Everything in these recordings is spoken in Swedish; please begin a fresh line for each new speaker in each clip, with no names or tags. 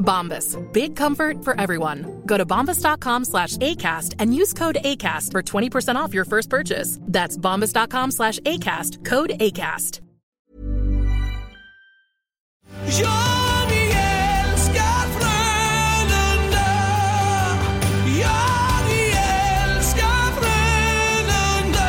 Bombas. Big comfort for everyone. Go to bombas.com slash ACAST and use code ACAST for 20% off your first purchase. That's bombas.com slash ACAST. Code ACAST.
Ja, vi älskar Frölunda Ja, vi älskar Frölunda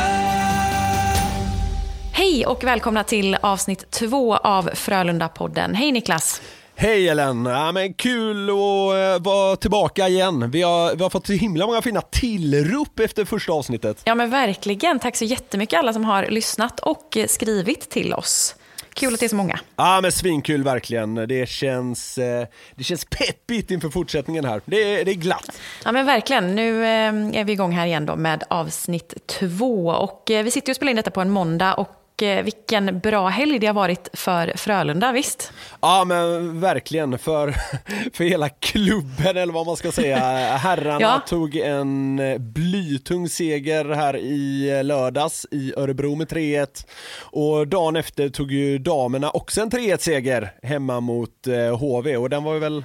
Hej och välkomna till avsnitt två av Frölunda-podden. Hej Niklas!
Hej Ellen! Ja, men kul att eh, vara tillbaka igen. Vi har, vi har fått så himla många fina tillrop efter första avsnittet.
Ja men verkligen, tack så jättemycket alla som har lyssnat och eh, skrivit till oss. Kul att det är så många.
Ja men svinkul verkligen. Det känns, eh, det känns peppigt inför fortsättningen här. Det är, det är glatt.
Ja men verkligen, nu är vi igång här igen då med avsnitt två. Och vi sitter och spelar in detta på en måndag och eh, vilken bra helg det har varit för Frölunda, visst?
Ja men verkligen för, för hela klubben eller vad man ska säga. Herrarna
Ja.
tog en eh, blytung seger här i eh, lördags i Örebro med 3-1 och dagen efter tog ju damerna också en 3-1 seger hemma mot HV och den var ju väl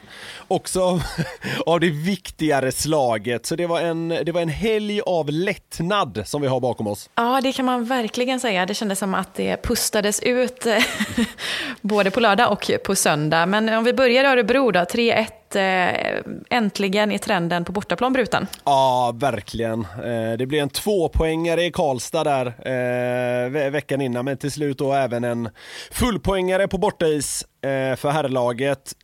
också av det viktigare slaget så det var en, det var en helg av lättnad som vi har bakom oss.
Ja, det kan man verkligen säga. Det kändes som att det pustades ut eh, både på lördag och på söndag. Men om vi börjar i Örebro då, 3-1. Eh, äntligen är trenden på bortaplan bruten.
Ja, verkligen. Eh, det blev en tvåpoängare i Karlstad där veckan innan, men till slut då även en fullpoängare på bortais för herrlaget.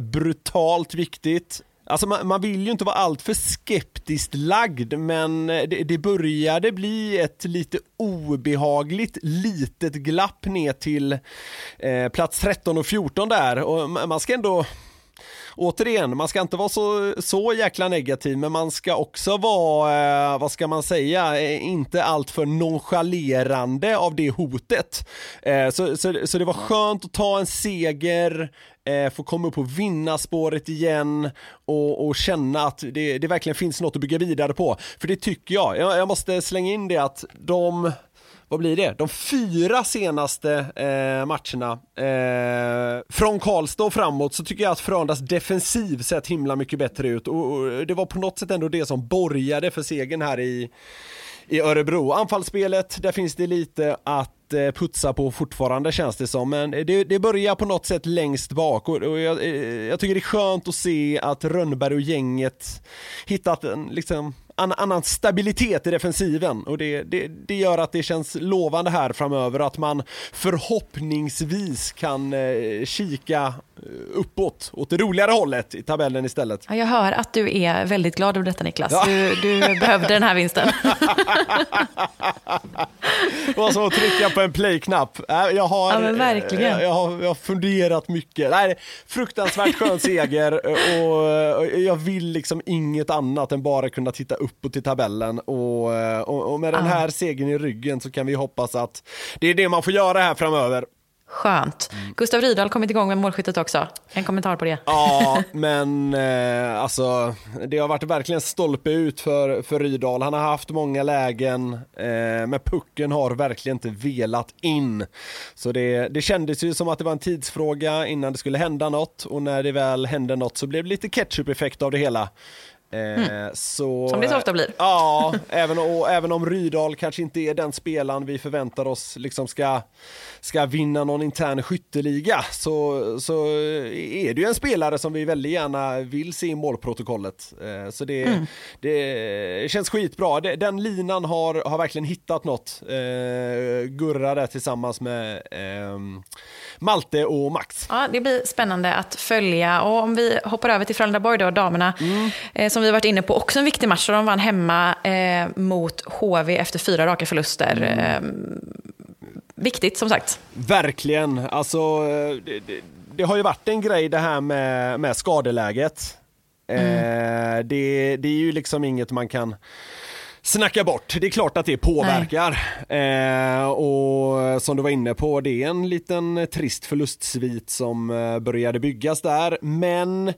Brutalt viktigt. Alltså man, man vill ju inte vara alltför skeptiskt lagd, men eh, det, det började bli ett lite obehagligt litet glapp ner till eh, plats 13 och 14 där och man ska ändå återigen, man ska inte vara så, så jäkla negativ, men man ska också vara, eh, vad ska man säga, eh, inte alltför nonchalerande av det hotet. Eh, så, så, så det var skönt att ta en seger, eh, få komma upp på vinnarspåret igen och, och känna att det, det verkligen finns något att bygga vidare på. För det tycker jag. jag. Jag måste slänga in det att de vad blir det? De fyra senaste eh, matcherna eh, från Karlstad och framåt så tycker jag att Frölundas defensiv sett himla mycket bättre ut och, och det var på något sätt ändå det som borgade för segern här i, i Örebro. Anfallsspelet, där finns det lite att att eh, putsa på fortfarande känns det som, men det, det börjar på något sätt längst bak och, och jag, eh, jag tycker det är skönt att se att Rönnberg och gänget hittat en liksom an, annan stabilitet i defensiven. Och det, det, det gör att det känns lovande här framöver att man förhoppningsvis kan eh, kika uppåt, åt det roligare hållet i tabellen istället.
Ja, jag hör att du är väldigt glad över detta Niklas.
Ja.
Du, du behövde den här vinsten.
Det var som att trycka på en play-knapp. Äh, Jag har,
Ja, men verkligen.
Jag, jag, har, jag har funderat mycket. Nej, fruktansvärt skön seger och, och jag vill liksom inget annat än bara kunna titta uppåt i tabellen och, och, och med den här segern i ryggen så kan vi hoppas att det är det man får göra här framöver.
Skönt. Gustav Rydahl kommit igång med målskyttet också. En kommentar på det.
Ja, men eh, alltså det har varit verkligen stolpe ut för, för Rydahl. Han har haft många lägen, eh, men pucken har verkligen inte velat in. Så det, det kändes ju som att det var en tidsfråga innan det skulle hända något och när det väl hände något så blev det lite ketchup-effekt av det hela. Eh, så,
Som det så ofta blir.
Ja, även, och, även om Rydahl kanske inte är den spelaren vi förväntar oss liksom ska, ska vinna någon intern skytteliga så, så är det ju en spelare som vi väldigt gärna vill se i målprotokollet. Eh, så det,
Mm.
det känns skitbra. Den linan har, har verkligen hittat något. Eh, Gurra där tillsammans med ehm, Malte och Max.
Ja, det blir spännande att följa. Och om vi hoppar över till Frölunda-Borg då, damerna, eh, som vi varit inne på, också en viktig match. Så de vann hemma eh, mot HV efter fyra raka förluster. Eh, viktigt, som sagt.
Verkligen, alltså det, det, det har ju varit en grej det här med, med skadeläget. Eh, det, det är ju liksom inget man kan snacka bort. Det är klart att det påverkar. Eh, och som du var inne på, det är en liten trist förlustsvit som eh, började byggas där. Men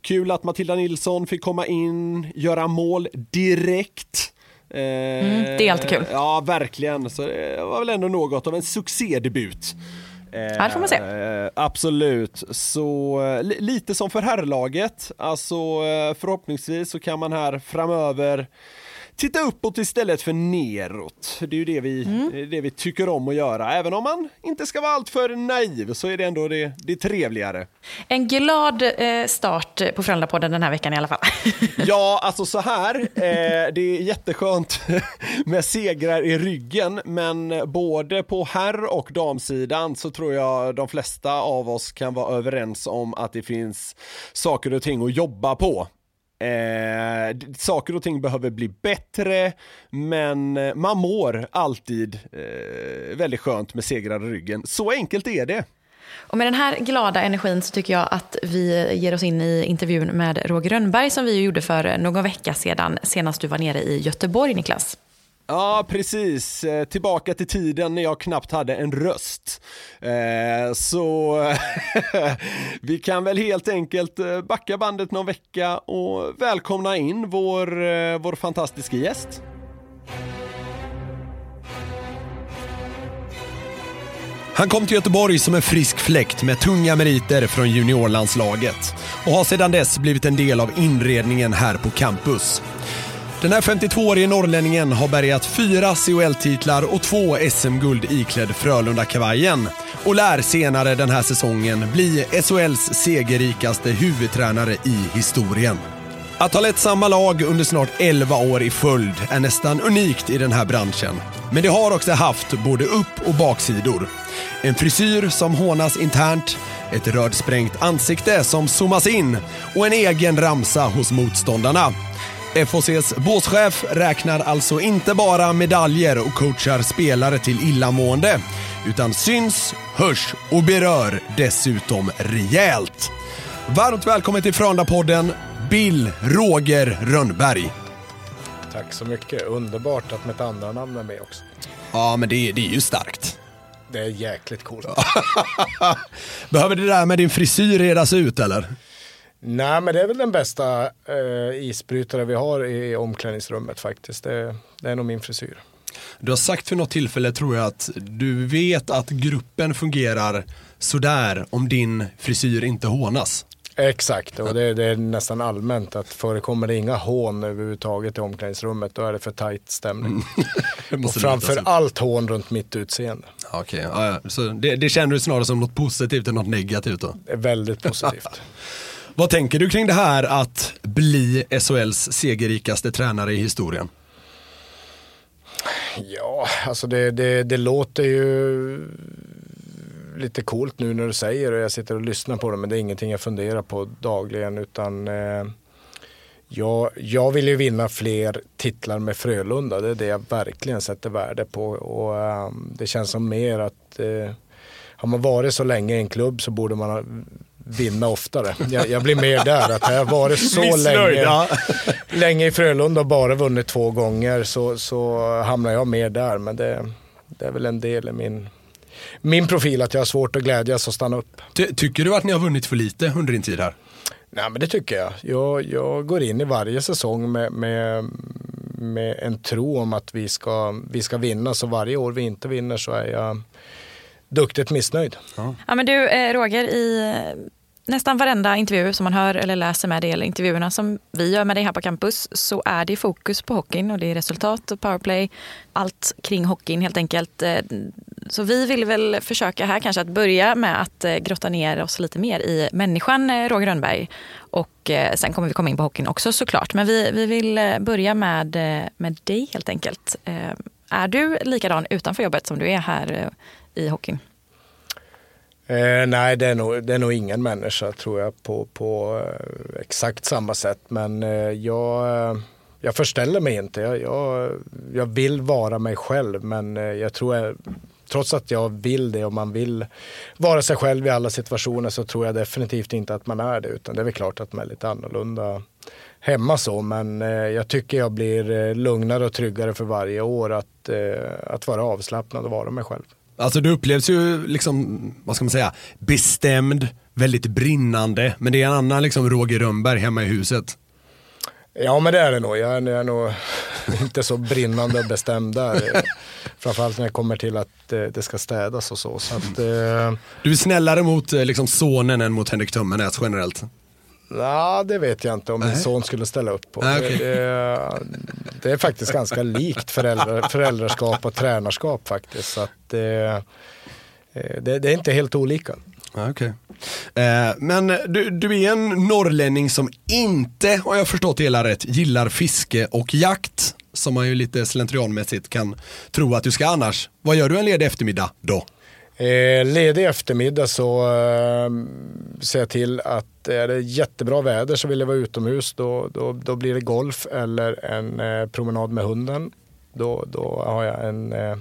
kul att Matilda Nilsson fick komma in, göra mål direkt. Eh,
det är alltid kul.
Ja, verkligen. Så det var väl ändå något av en succédebut. Eh,
det får man se.
Eh, absolut. Så eh, li- lite som för herrlaget. Alltså eh, förhoppningsvis så kan man här framöver titta uppåt istället för neråt. Det är ju det vi,
Mm.
det vi tycker om att göra. Även om man inte ska vara alltför naiv så är det ändå det, det trevligare.
En glad eh, start på Frölunda-podden den här veckan i alla fall.
Ja, alltså så här. Eh, det är jätteskönt med segrar i ryggen, men både på herr och damsidan så tror jag de flesta av oss kan vara överens om att det finns saker och ting att jobba på. Eh, saker och ting behöver bli bättre, men eh, man mår alltid eh, väldigt skönt med segrar i ryggen. Så enkelt är det.
Och med den här glada energin så tycker jag att vi ger oss in i intervjun med Roger Rönnberg som vi gjorde för eh, någon vecka sedan, senast du var nere i Göteborg, Niklas.
Ja, precis. Eh, tillbaka till tiden när jag knappt hade en röst. Eh, så vi kan väl helt enkelt eh, backa bandet någon vecka och välkomna in vår, vår fantastiska gäst. Han kom till Göteborg som en frisk fläkt med tunga meriter från juniorlandslaget och har sedan dess blivit en del av inredningen här på campus. Den här 52-årige norrlänningen har bärgat fyra CHL-titlar och två SM-guld iklädd Frölunda-kavajen och lär senare den här säsongen bli SHLs segerrikaste huvudtränare i historien. Att ha lett samma lag under snart 11 år i följd är nästan unikt i den här branschen. Men det har också haft både upp och baksidor. En frisyr som hånas internt, ett rödsprängt ansikte som zoomas in och en egen ramsa hos motståndarna. FHCs båschef räknar alltså inte bara medaljer och coachar spelare till illamående, utan syns, hörs och berör dessutom rejält. Varmt välkommen till Frölunda-podden, Bill Roger Rönnberg.
Tack så mycket. Underbart att mitt andra namn är med också.
Ja, men det, det är ju starkt.
Det är jäkligt coolt.
Behöver det där med din frisyr redas ut eller?
Nej, men det är väl den bästa eh, isbrytare vi har i omklädningsrummet faktiskt. Det, det är nog min frisyr.
Du har sagt för något tillfälle tror jag att du vet att gruppen fungerar sådär om din frisyr inte hånas.
Exakt, och det, det är nästan allmänt att förekommer det inga hån överhuvudtaget i omklädningsrummet då är det för tajt stämning.
Det
och framför allt hån runt mitt utseende.
Okej, ja, ja. så det, det känner du snarare som något positivt än något negativt då?
Väldigt positivt.
Vad tänker du kring det här att bli SHLs segerrikaste tränare i historien?
Ja, alltså det, det, det låter ju lite coolt nu när du säger det och jag sitter och lyssnar på det men det är ingenting jag funderar på dagligen utan eh, jag, jag vill ju vinna fler titlar med Frölunda. Det är det jag verkligen sätter värde på och eh, det känns som mer att eh, har man varit så länge i en klubb så borde man ha- vinna oftare. Jag, jag blir mer där, att har jag varit så
Missnöjd,
länge,
ja.
länge i Frölunda och bara vunnit två gånger så, så hamnar jag mer där. Men det, det är väl en del i min, min profil att jag har svårt att glädjas och stanna upp.
Ty- tycker du att ni har vunnit för lite under din tid här?
Nej men det tycker jag. Jag, jag går in i varje säsong med, med, med en tro om att vi ska, vi ska vinna. Så varje år vi inte vinner så är jag duktigt missnöjd.
Ja, men du, eh, Roger, i nästan varenda intervju som man hör eller läser med dig, eller intervjuerna som vi gör med dig här på campus, så är det fokus på hockeyn och det är resultat och powerplay, allt kring hockeyn helt enkelt. Eh, så vi vill väl försöka här kanske att börja med att eh, grotta ner oss lite mer i människan eh, Roger Rönnberg. Och sen kommer vi komma in på hockeyn också såklart. Men vi, vi vill börja med, med dig helt enkelt. Är du likadan utanför jobbet som du är här i hockeyn?
Eh, nej, det är, nog, det är nog ingen människa tror jag på, på eh, exakt samma sätt. Men eh, jag, eh, jag förställer mig inte. Jag, jag, jag vill vara mig själv. Men eh, jag tror jag, trots att jag vill det och man vill vara sig själv i alla situationer så tror jag definitivt inte att man är det. Utan det är väl klart att man är lite annorlunda hemma så. Men eh, jag tycker jag blir eh, lugnare och tryggare för varje år att, eh, att vara avslappnad och vara mig själv.
Alltså du upplevs ju liksom, vad ska man säga, bestämd, väldigt brinnande, men det är en annan liksom Roger Rönnberg hemma i huset.
Ja men det är det nog. Jag är, jag är nog inte så brinnande och bestämd där. Framförallt när det kommer till att eh, det ska städas och så. så att, eh,
Du är snällare mot eh, liksom sonen än mot Henrik Tummenäs generellt.
Ja, det vet jag inte om min son skulle ställa upp på.
Nej, okej.
det, det, det är faktiskt ganska likt föräldrar, föräldraskap och tränarskap faktiskt. Så att, eh, eh, det, det är inte helt olika.
Okej. Eh, men du, du är en norrlänning som inte, har jag förstått det hela rätt, gillar fiske och jakt. Som man ju lite slentrianmässigt kan tro att du ska annars. Vad gör du en ledig eftermiddag då?
Eh, ledig eftermiddag så eh, ser jag till att eh, är det jättebra väder så vill jag vara utomhus. Då, då, då blir det golf eller en eh, promenad med hunden. Då, då har jag en, eh,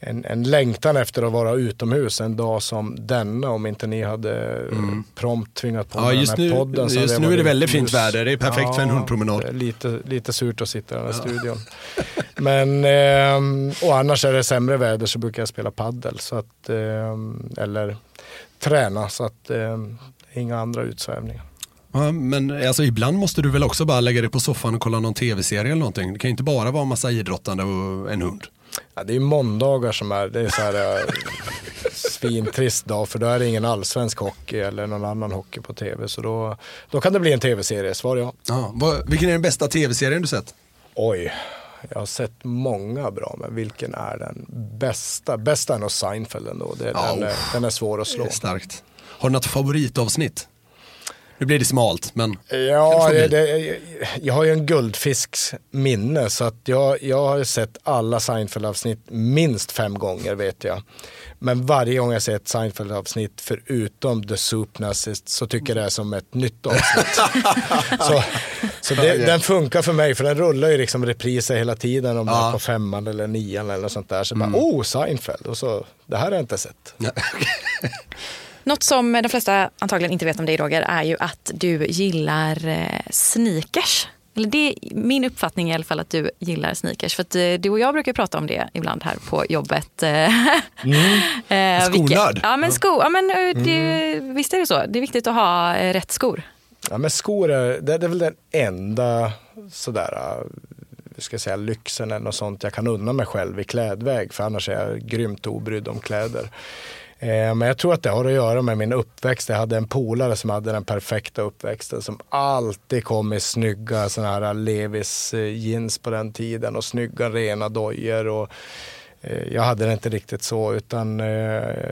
en, en längtan efter att vara utomhus en dag som denna. Om inte ni hade prompt tvingat på
Ja, just
den här
nu-
podden.
just
jag
nu är det väldigt fint väder. Det är perfekt för en hundpromenad.
Lite, lite surt att sitta i den här studion. Men, ehm, och annars är det sämre väder så brukar jag spela paddel så att, ehm, eller träna så att ehm, inga andra utsvävningar.
Ja, men alltså, ibland måste du väl också bara lägga dig på soffan och kolla någon tv-serie eller någonting. Det kan ju inte bara vara en massa idrottande och en hund.
Ja, det är måndagar som är, det är så här eh, svintrist dag för då är det ingen allsvensk hockey eller någon annan hockey på tv. Så då, då kan det bli en tv-serie, svar ja.
Ja, vad, vilken är den bästa tv-serien du sett?
Oj, jag har sett många bra men vilken är den bästa? Bästa är nog Seinfeld ändå. Det,
Ja,
den, är, den är svår att slå.
starkt. Har du något favoritavsnitt? Nu blir det smalt, men
Ja,
det
det, jag har ju en guldfisks minne så att jag, jag har ju sett alla Seinfeld-avsnitt minst fem gånger vet jag. Men varje gång jag ser ett Seinfeld-avsnitt förutom The Soup Nazist så tycker jag det är som ett nytt avsnitt. så så det, den funkar för mig för den rullar ju liksom repriser hela tiden om är på femman eller nian eller något sånt där. Så bara, oh Seinfeld, och så, det här har jag inte sett.
Något som de flesta antagligen inte vet om dig Roger är ju att du gillar eh, sneakers. Eller det är min uppfattning i alla fall att du gillar sneakers. För att eh, du och jag brukar prata om det ibland här på jobbet. eh, eh,
Skonörd.
Ja men sko, ja, men, det, visst är det så. Det är viktigt att ha rätt skor.
Ja, men skor är, det, är väl den enda sådär, ska säga, lyxen eller något sånt jag kan unna mig själv i klädväg. För annars är jag grymt obrydd om kläder. Eh, men jag tror att det har att göra med min uppväxt. Jag hade en polare som hade den perfekta uppväxten. Som alltid kom i snygga såna här Levis eh, jeans på den tiden. Och snygga rena dojor. Och, eh, jag hade det inte riktigt så utan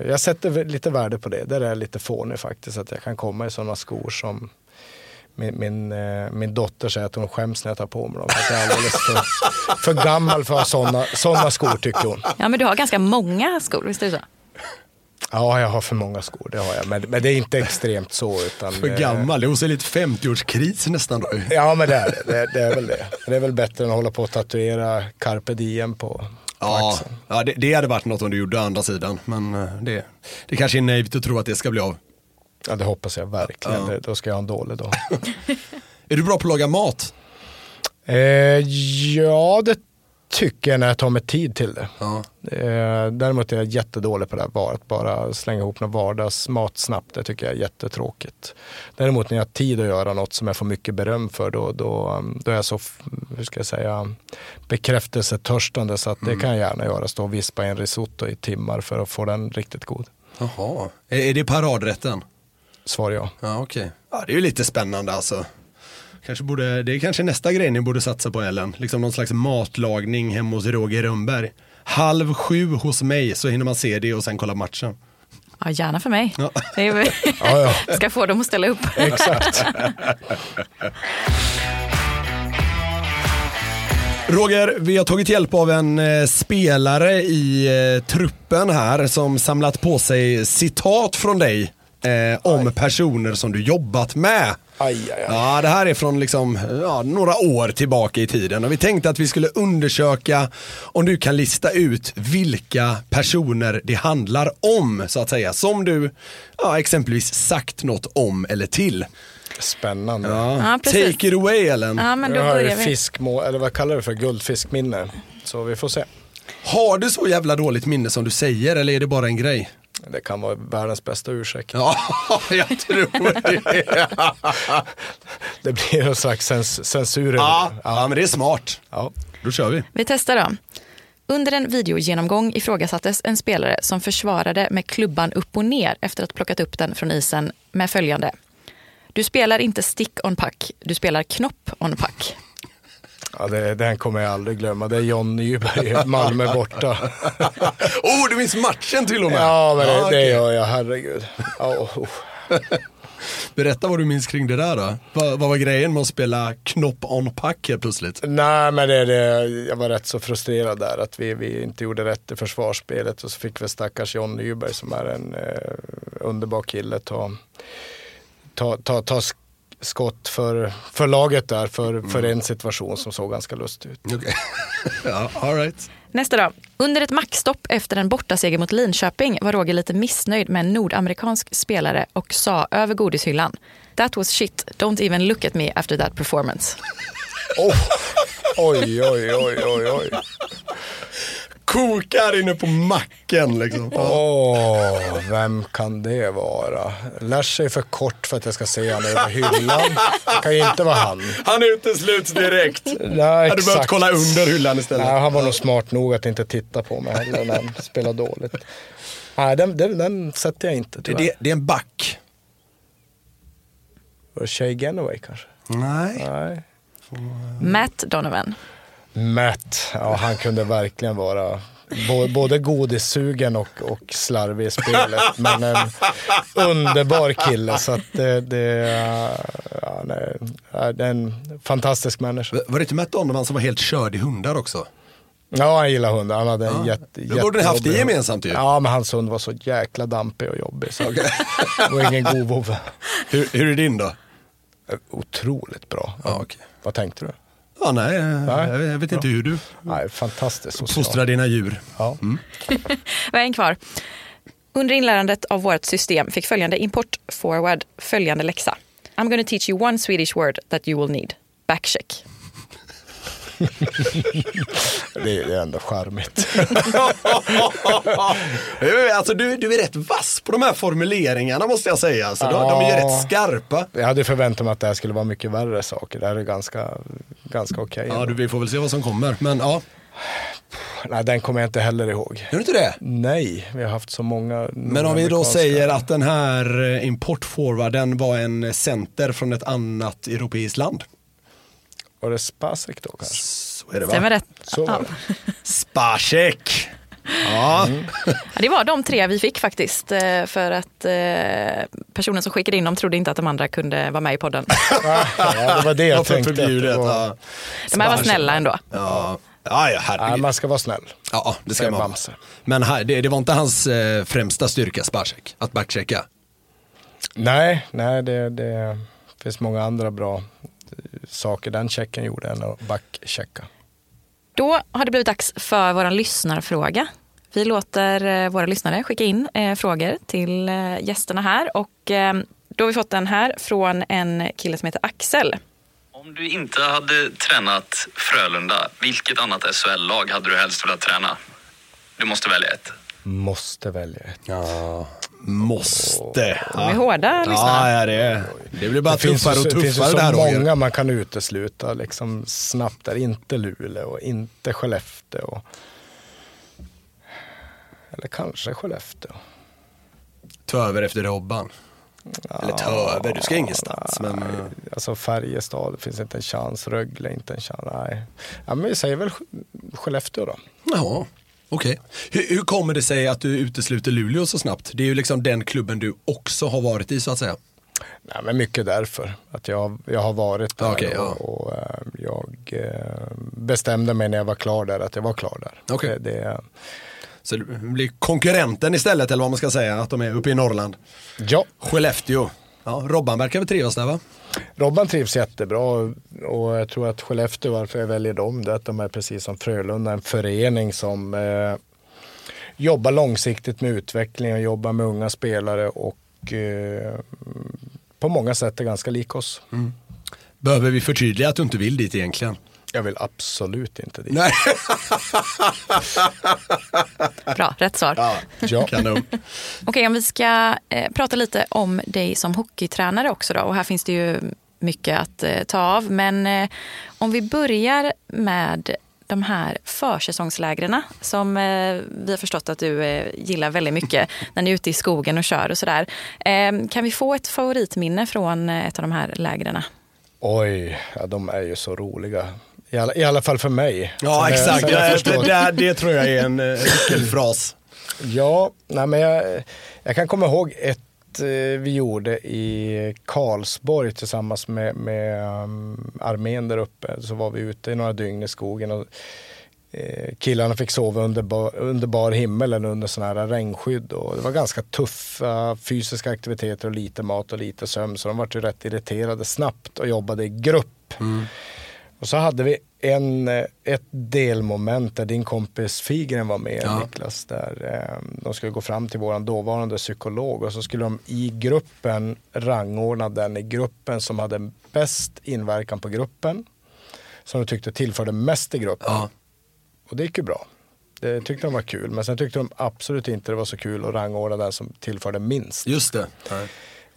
jag sätter lite värde på det. Där är jag lite fånig faktiskt. Att jag kan komma i sådana skor som min, min, min dotter säger att hon skäms när jag tar på mig dem. Att jag är alldeles för, för gammal för att ha sådana skor tycker hon.
Ja men du har ganska många skor, visst är det så?
Ja, jag har för många skor, det har jag. Men, men det är inte extremt så. Utan,
för
eh,
gammal. Det hos en lite 50-årskris nästan. Då.
Ja, men det är det. det. Det är väl det. Det är väl bättre än att hålla på och tatuera carpe diem på,
Ja, ja det, det hade varit något om du gjorde andra sidan. Men eh, det, det kanske är naivt att tro att det ska bli av.
Ja, det hoppas jag verkligen. Det, då ska jag ha en dålig dag.
Är du bra på att laga mat?
Eh, ja, det tycker jag när jag tar mig tid till det.
Ja.
Eh, Däremot är jag jättedålig på det här att bara slänga ihop någon vardagsmat snabbt. Det tycker jag är jättetråkigt. Däremot när jag har tid att göra något som jag får mycket beröm för då, då, då är jag så, hur ska jag säga, bekräftelsetörstande så att det kan jag gärna göra. Stå och vispa i en risotto i timmar för att få den riktigt god.
Jaha, är, är det paradrätten?
Svar ja.
Ja, okej. Ja, det är ju lite spännande alltså. Kanske borde, det är kanske nästa grej ni borde satsa på Ellen. Liksom någon slags matlagning hemma hos Roger Rönnberg. Halv sju hos mig så hinner man se det och sen kolla matchen.
Ja, gärna för mig.
Ja.
Det är,
Ja, ja.
ska få dem att ställa upp.
Exakt.
Roger, vi har tagit hjälp av en eh, spelare i eh, truppen här som samlat på sig citat från dig eh, om personer som du jobbat med.
Aj, aj, aj.
Ja, det här är från liksom, ja, några år tillbaka i tiden och vi tänkte att vi skulle undersöka om du kan lista ut vilka personer det handlar om, så att säga. Som du ja, exempelvis sagt något om eller till.
Spännande.
Ja, precis.
Take it away Ellen.
Ja, men då
Jag har ju
börjar vi.
fiskmål, eller vad kallar du för, guldfiskminne. Så vi får se.
Har du så jävla dåligt minne som du säger eller är det bara en grej?
Det kan vara världens bästa ursäkt.
Ja, jag tror det.
Det blir en slags cens- censur.
Ja, ja, men det är smart.
Ja.
Då kör vi.
Vi testar då. Under en videogenomgång ifrågasattes en spelare som försvarade med klubban upp och ner efter att ha plockat upp den från isen med följande. Du spelar inte stick on puck, du spelar knopp on puck.
Ja, det, den kommer jag aldrig glömma. Det är John Nyberg, Malmö borta.
Oh, du minns matchen till och med.
Ja, men det,
Ja,
det gör jag, herregud. Ja, oh.
Berätta vad du minns kring det där då. Vad, vad var grejen med att spela knopp on puck helt plötsligt?
Nej, men det, det, jag var rätt så frustrerad där att vi, vi inte gjorde rätt i försvarsspelet och så fick vi stackars John Nyberg som är en eh, underbar kille ta, ta, ta, ta skott för, för laget där för, för en situation som såg ganska lustig ut.
Okej. ja, all right.
Nästa då. Under ett maxstopp efter en bortaseger mot Linköping var Roger lite missnöjd med en nordamerikansk spelare och sa över godishyllan. That was shit, don't even look at me after that performance.
Oh. Oj, oj, oj, oj, oj.
Kokar inne på macken liksom.
Åh, vem kan det vara? Lash är för kort för att jag ska se han över hyllan. Det kan ju inte vara han.
Han utesluts direkt.
Nej,
Hade behövt
exakt.
kolla under hyllan istället.
Nej, han var nog smart nog att inte titta på mig heller när han spelade dåligt. Nej, den, den, den sätter jag inte
Det,
tyvärr.
det, det är en back.
Var det Shay Genoway kanske?
Nej.
Nej.
Matt Donovan.
Matt, ja han kunde verkligen vara både godissugen och, och slarvig i spelet. Men en underbar kille. Så att det, det, ja, nej, det är en fantastisk människa.
Var det inte Matt Donovan som var helt körd i hundar också?
Ja, han gillar hundar. Han hade en
Ja.
jätte,
Då borde ni haft det gemensamt ju.
Ja, men hans hund var så jäkla dampig och jobbig. Så det var ingen god vovve.
Hur, hur är din då?
Otroligt bra.
Ja, okej.
Vad tänkte du?
Ja, nej,
Nej.
Jag, vet inte hur du
Nej, fantastiskt social.
fostrar dina djur.
Ja.
Vi har en kvar. Under inlärandet av vårt system fick följande import forward följande läxa. I'm gonna teach you one Swedish word that you will need. Backcheck.
Det, är- ändå charmigt.
alltså, du, du är rätt vass på de här formuleringarna måste jag säga. Alltså, de, de är ju
Ja.
rätt skarpa.
Jag hade förväntat mig att det här skulle vara mycket värre saker. Det här är ganska, ganska okej.
Ja,
ändå.
du, vi får väl se vad som kommer. Men ja,
Nej, den kommer jag inte heller ihåg.
gör du inte det?
Nej, vi har haft så många
Men om vi då säger att den här eh, importforwarden var en center från ett annat europeiskt land.
Var det Spasek då kanske?
Så är det
Stämmer
va?
rätt?
Så var
Ja.
det.
Spacek! Ja,
Ja, det var de tre vi fick faktiskt. eh, För att eh, personen som skickade in dem trodde inte att de andra kunde vara med i podden.
Ja, det var det jag
varför
tänkte.
förbjudet? Ja.
De här var snälla ändå.
Ja, ja, ja
man ska vara snäll.
Ja, det ska man.
Bamse.
Men här, det, det var inte hans eh, främsta styrka, Spacek, att backchecka.
Nej, nej det, det finns många andra bra saker den checken gjorde än att backchecka.
Då har det blivit dags för vår lyssnarfråga. Vi låter eh, våra lyssnare skicka in eh, frågor till eh, gästerna här. Och, då har vi fått den här från en kille som heter Axel.
Om du inte hade tränat Frölunda, vilket annat SHL-lag hade du helst velat träna? Du måste välja ett.
Måste välja ett.
Ja, måste.
De är hårda
Ja,
lyssnare.
ja det, det blir bara
Det
tuffare
ju,
och
det finns ju
tuffare
så
Roger.
många man kan utesluta liksom snabbt där. Inte Luleå och inte Skellefteå. Eller kanske Skellefteå.
Ta över efter Robban. Eller ta över, du ska ingenstans. Men,
Alltså Färjestad, det finns inte en chans. Rögle, inte en chans. Nej. Ja, men vi säger väl Sk- Skellefteå då.
ja, okej. Hur, hur kommer det sig att du utesluter Luleå så snabbt? Det är ju liksom den klubben du också har varit i så att säga.
Nej, men mycket därför. Att jag, jag har varit där
Okej, ja.
och, och eh, jag eh, bestämde mig när jag var klar där att jag var klar där.
Okej.
Det, det,
Så det blir konkurrenten istället eller vad man ska säga, att de är uppe i Norrland.
ja,
Skellefteå. Ja, Robban verkar väl trivas där va?
Robban trivs jättebra och jag tror att Skellefteå, varför jag väljer dem, det är att de är precis som Frölunda en förening som eh, jobbar långsiktigt med utveckling och jobbar med unga spelare och eh, på många sätt är ganska lik oss.
Behöver vi förtydliga att du inte vill dit egentligen?
Jag vill absolut inte dit.
Nej.
Bra, rätt svar.
Ja.
Kanon.
Okej, om vi ska eh, prata lite om dig som hockeytränare också då. Och här finns det ju mycket att eh, ta av. Men eh, om vi börjar med de här försäsongslägren som eh, vi har förstått att du eh, gillar väldigt mycket när ni är ute i skogen och kör och sådär. Eh, kan vi få ett favoritminne från eh, ett av de här lägren?
Oj, ja, de är ju så roliga. I alla, I alla fall för mig.
Ja
är-
exakt,
är jag
det, det, det tror jag är en eh, nyckelfras.
Ja, nej men jag, jag kan komma ihåg ett eh, vi gjorde i Karlsborg tillsammans med, med um, armén där uppe. Så var vi ute i några dygn i skogen och eh, killarna fick sova under bar, under bar himmel eller under sådana här regnskydd. Och det var ganska tuffa fysiska aktiviteter och lite mat och lite sömn. Så de var ju rätt irriterade snabbt och jobbade i grupp. Och så hade vi en, eh, ett delmoment där din kompis Figren var med,
Ja.
Niklas. Där eh, de skulle gå fram till våran dåvarande psykolog och så skulle de i gruppen rangordna den i gruppen som hade bäst inverkan på gruppen. Som de tyckte tillförde mest i gruppen.
Ja.
Och det gick ju bra. Det tyckte de var kul. Men sen tyckte de absolut inte det var så kul att rangordna den som tillförde minst.
Just det.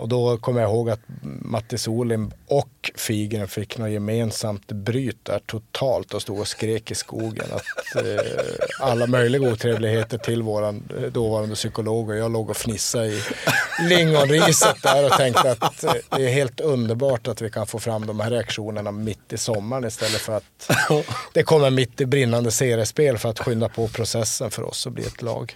Och då kommer jag ihåg att Mattis Olim och Figren fick något gemensamt bryt där totalt och stod och skrek i skogen att eh, alla möjliga otrevligheter till våran eh, dåvarande psykolog och jag låg och fnissade i lingonriset där och tänkte att eh, det är helt underbart att vi kan få fram de här reaktionerna mitt i sommaren istället för att det kommer mitt i brinnande seriespel för att skynda på processen för oss att bli ett lag.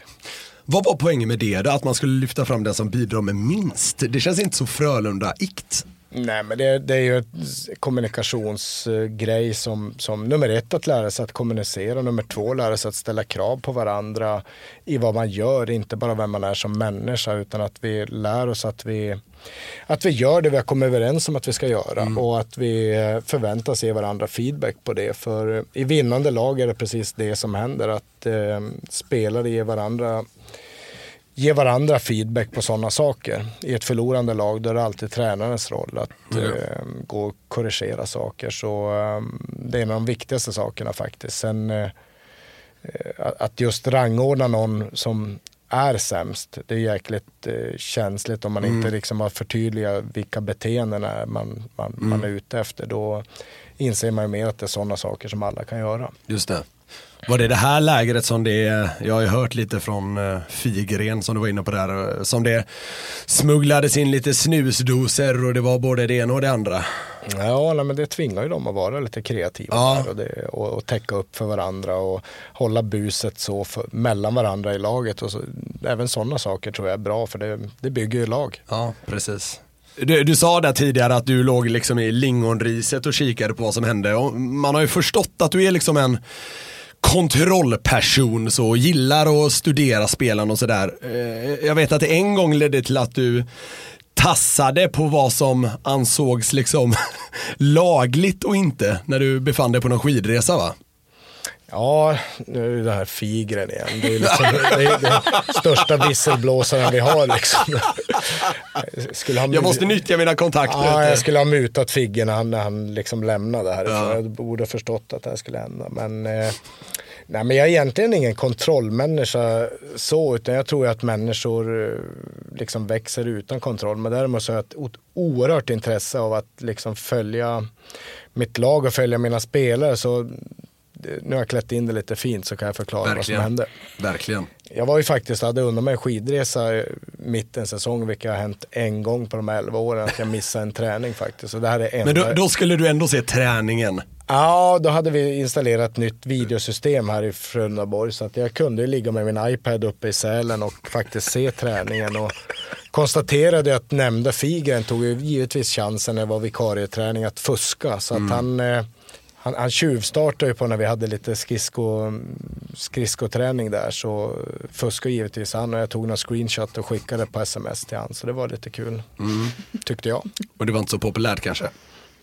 Vad var poängen med det då? Att man skulle lyfta fram den som bidrar med minst? Det känns inte så Frölunda-ikt.
Nej, men det, det är ju en kommunikationsgrej som, som nummer ett att lära sig att kommunicera, nummer två lära sig att ställa krav på varandra i vad man gör, inte bara vem man är som människa utan att vi lär oss att vi, att vi gör det vi har kommit överens om att vi ska göra och att vi förväntas ge varandra feedback på det. För i vinnande lag är det precis det som händer, att eh, spelare ger varandra ge varandra feedback på sådana saker. I ett förlorande lag då är det alltid tränarens roll att eh, gå och korrigera saker. Så eh, det är en av de viktigaste sakerna faktiskt. Sen eh, eh, att just rangordna någon som är sämst, det är jäkligt eh, känsligt om man inte liksom har förtydligat vilka beteenden man, man, man är ute efter. Då inser man ju mer att det är sådana saker som alla kan göra.
Just det. Var det det här lägret som det, jag har ju hört lite från uh, Figren som du var inne på där, eh, som det smugglades in lite snusdoser och det var både det ena och det andra.
Ja, nej, men det tvingar ju dem att vara lite kreativa
Ja.
och, det, och, och täcka upp för varandra och hålla buset så för, mellan varandra i laget. Och så, även sådana saker tror jag är bra för det, det bygger ju lag.
Ja, precis. Du, du sa där tidigare att du låg liksom i lingonriset och kikade på vad som hände. Och man har ju förstått att du är liksom en kontrollperson så gillar att studera spelarna och sådär. Eh, Jag vet att det en gång ledde till att du tassade på vad som ansågs liksom lagligt och inte när du befann dig på någon skidresa va?
Ja, nu är det här figren igen. Det är, liksom, det är den största visselblåsaren vi har. Liksom. skulle ha
Jag måste nyttja mina kontakter.
Ja, jag skulle ha mutat Figge när han, när han liksom lämnade härifrån. Jag borde ha förstått att det här skulle hända. Men, eh, nej, men jag är egentligen ingen kontrollmänniska så, utan jag tror att människor eh, liksom växer utan kontroll. Men däremot så har jag ett oerhört intresse av att liksom följa mitt lag och följa mina spelare. Så nu har jag klätt in det lite fint så kan jag förklara vad som
Verkligen.
hände.
Verkligen.
Jag var ju faktiskt, hade undan mig en skidresa mitt en säsong, vilket har hänt en gång på de här 11 åren, att jag missade en träning faktiskt. Så det här är enda...
Men då, då skulle du ändå se träningen.
Ja, då hade vi installerat ett nytt videosystem här i Frölundaborg så att jag kunde ligga med min iPad uppe i Sälen och faktiskt se träningen och konstaterade att nämnda Figren tog ju givetvis chansen när det var vikarieträning att fuska så att han eh, han, han tjuvstartade ju på när vi hade lite skridsko, skridskoträning där så fuskade givetvis han och jag tog några screenshot och skickade på sms till han så det var lite kul tyckte jag.
Och det var inte så populärt kanske?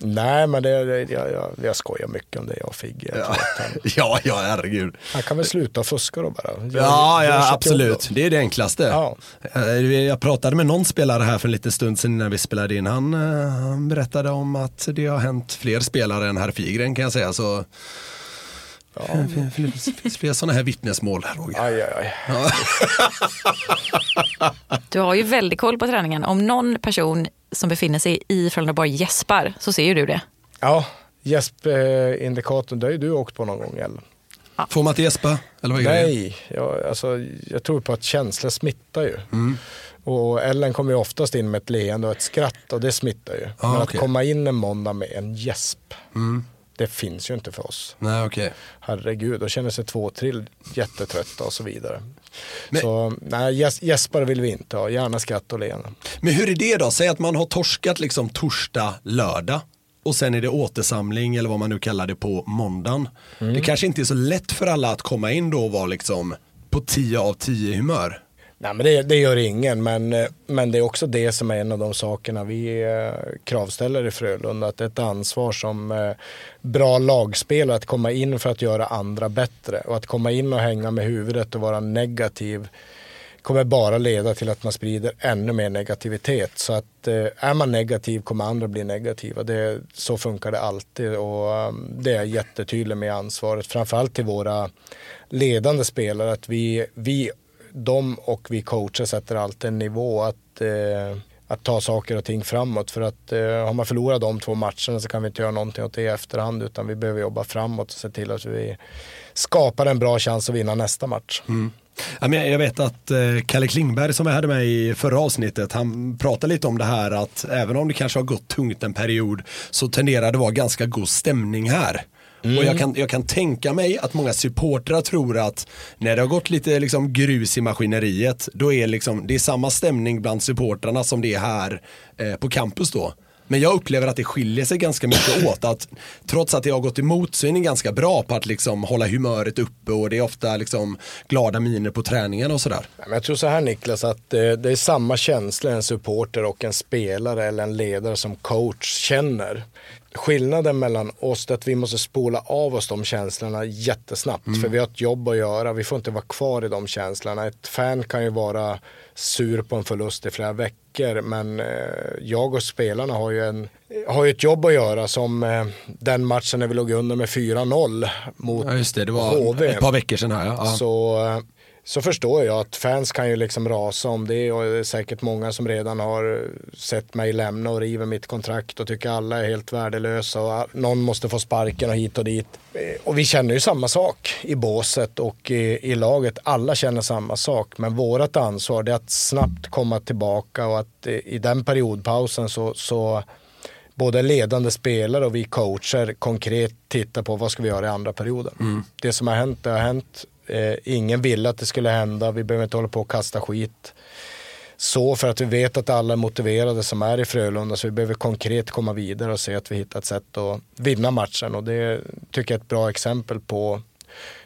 Nej men det, det, jag, jag, jag skojar mycket om det jag och Figge. Jag han,
Ja, ja herregud.
han kan väl sluta fuska då bara. Gör-
Ja, ja absolut. Det är det enklaste.
Ja.
Eh, Jag pratade med någon spelare här för en liten stund sedan när vi spelade in. Han, eh, han berättade om att det har hänt fler spelare än herr Figren kan jag säga. Så det finns- finns fler sådana här vittnesmål, Roger.
Aj, aj, aj.
Du har ju väldigt koll på träningen. Om någon person som befinner sig i Frölundaborg gäspar så ser ju du det.
Ja, gäspindikatorn, det har ju du åkt på någon gång Ellen.
Får man inte gäspa? Eller vad är grejen?
Nej, jag, alltså, jag tror på att känslor smittar ju.
Mm.
Och Ellen kommer ju oftast in med ett leende och ett skratt och det smittar ju.
Ah,
Men
okej.
att komma in en måndag med en gäsp,
Mm.
Det finns ju inte för oss.
Nej, okej.
Herregud, då känner sig två trill jättetrötta och så vidare.
Men-
Så nej, gäs- gäspar vill vi inte ha, gärna skratt och leende.
Men hur är det då? Säg att man har torskat liksom torsdag, lördag och sen är det återsamling eller vad man nu kallar det på måndagen.
Mm.
Det kanske inte är så lätt för alla att komma in då och vara liksom på 10 av 10 humör.
Nej men det, det gör ingen, men, eh, men det är också det som är en av de sakerna vi eh, kravställer i Frölunda. Att det är ett ansvar som eh, bra lagspelare att komma in för att göra andra bättre. Och att komma in och hänga med huvudet och vara negativ kommer bara leda till att man sprider ännu mer negativitet. Så att är man negativ kommer andra bli negativa. Det, så funkar det alltid och ehm, det är jättetydligt med ansvaret. Framförallt till våra ledande spelare att vi, vi de och vi coacher sätter alltid en nivå att, eh, att ta saker och ting framåt. För att eh, har man förlorat de två matcherna så kan vi inte göra någonting åt det i efterhand utan vi behöver jobba framåt och se till att vi skapar en bra chans att vinna nästa match.
Mm. jag vet att eh, Kalle Klingberg som vi hade med i förra avsnittet, han pratade lite om det här att även om det kanske har gått tungt en period så tenderar det vara ganska god stämning här. Och jag kan, jag kan tänka mig att många supportrar tror att när det har gått lite liksom grus i maskineriet, då är liksom, det är samma stämning bland supportrarna som det är här eh, på campus då. Men jag upplever att det skiljer sig ganska mycket åt. Att trots att det har gått emot så är ni ganska bra på att liksom hålla humöret uppe och det är ofta liksom glada miner på träningen och sådär.
Jag tror så här Niklas, att eh, det är samma känsla en supporter och en spelare eller en ledare som coach känner. Skillnaden mellan oss är att vi måste spola av oss de känslorna jättesnabbt. För vi har ett jobb att göra, vi får inte vara kvar i de känslorna. Ett fan kan ju vara sur på en förlust i flera veckor. Men eh, jag och spelarna har ju, en, har ju ett jobb att göra som eh, den matchen när vi låg under med 4-0 mot
Ja just det, det var
HV.
ett par veckor sedan här. Ja. Ja.
Så, eh, så förstår jag att fans kan ju liksom rasa om det och det är säkert många som redan har sett mig lämna och river mitt kontrakt och tycker alla är helt värdelösa och någon måste få sparken och hit och dit. Eh, Och vi känner ju samma sak i båset och i, i laget. Alla känner samma sak men vårt ansvar är att snabbt komma tillbaka och att eh, i den periodpausen så, så både ledande spelare och vi coacher konkret tittar på vad ska vi göra i andra perioden. Det som har hänt, det har hänt. Eh, ingen ville att det skulle hända. Vi behöver inte hålla på och kasta skit. Så för att vi vet att alla är motiverade som är i Frölunda så vi behöver konkret komma vidare och se att vi hittar ett sätt att vinna matchen och det tycker jag är ett bra exempel på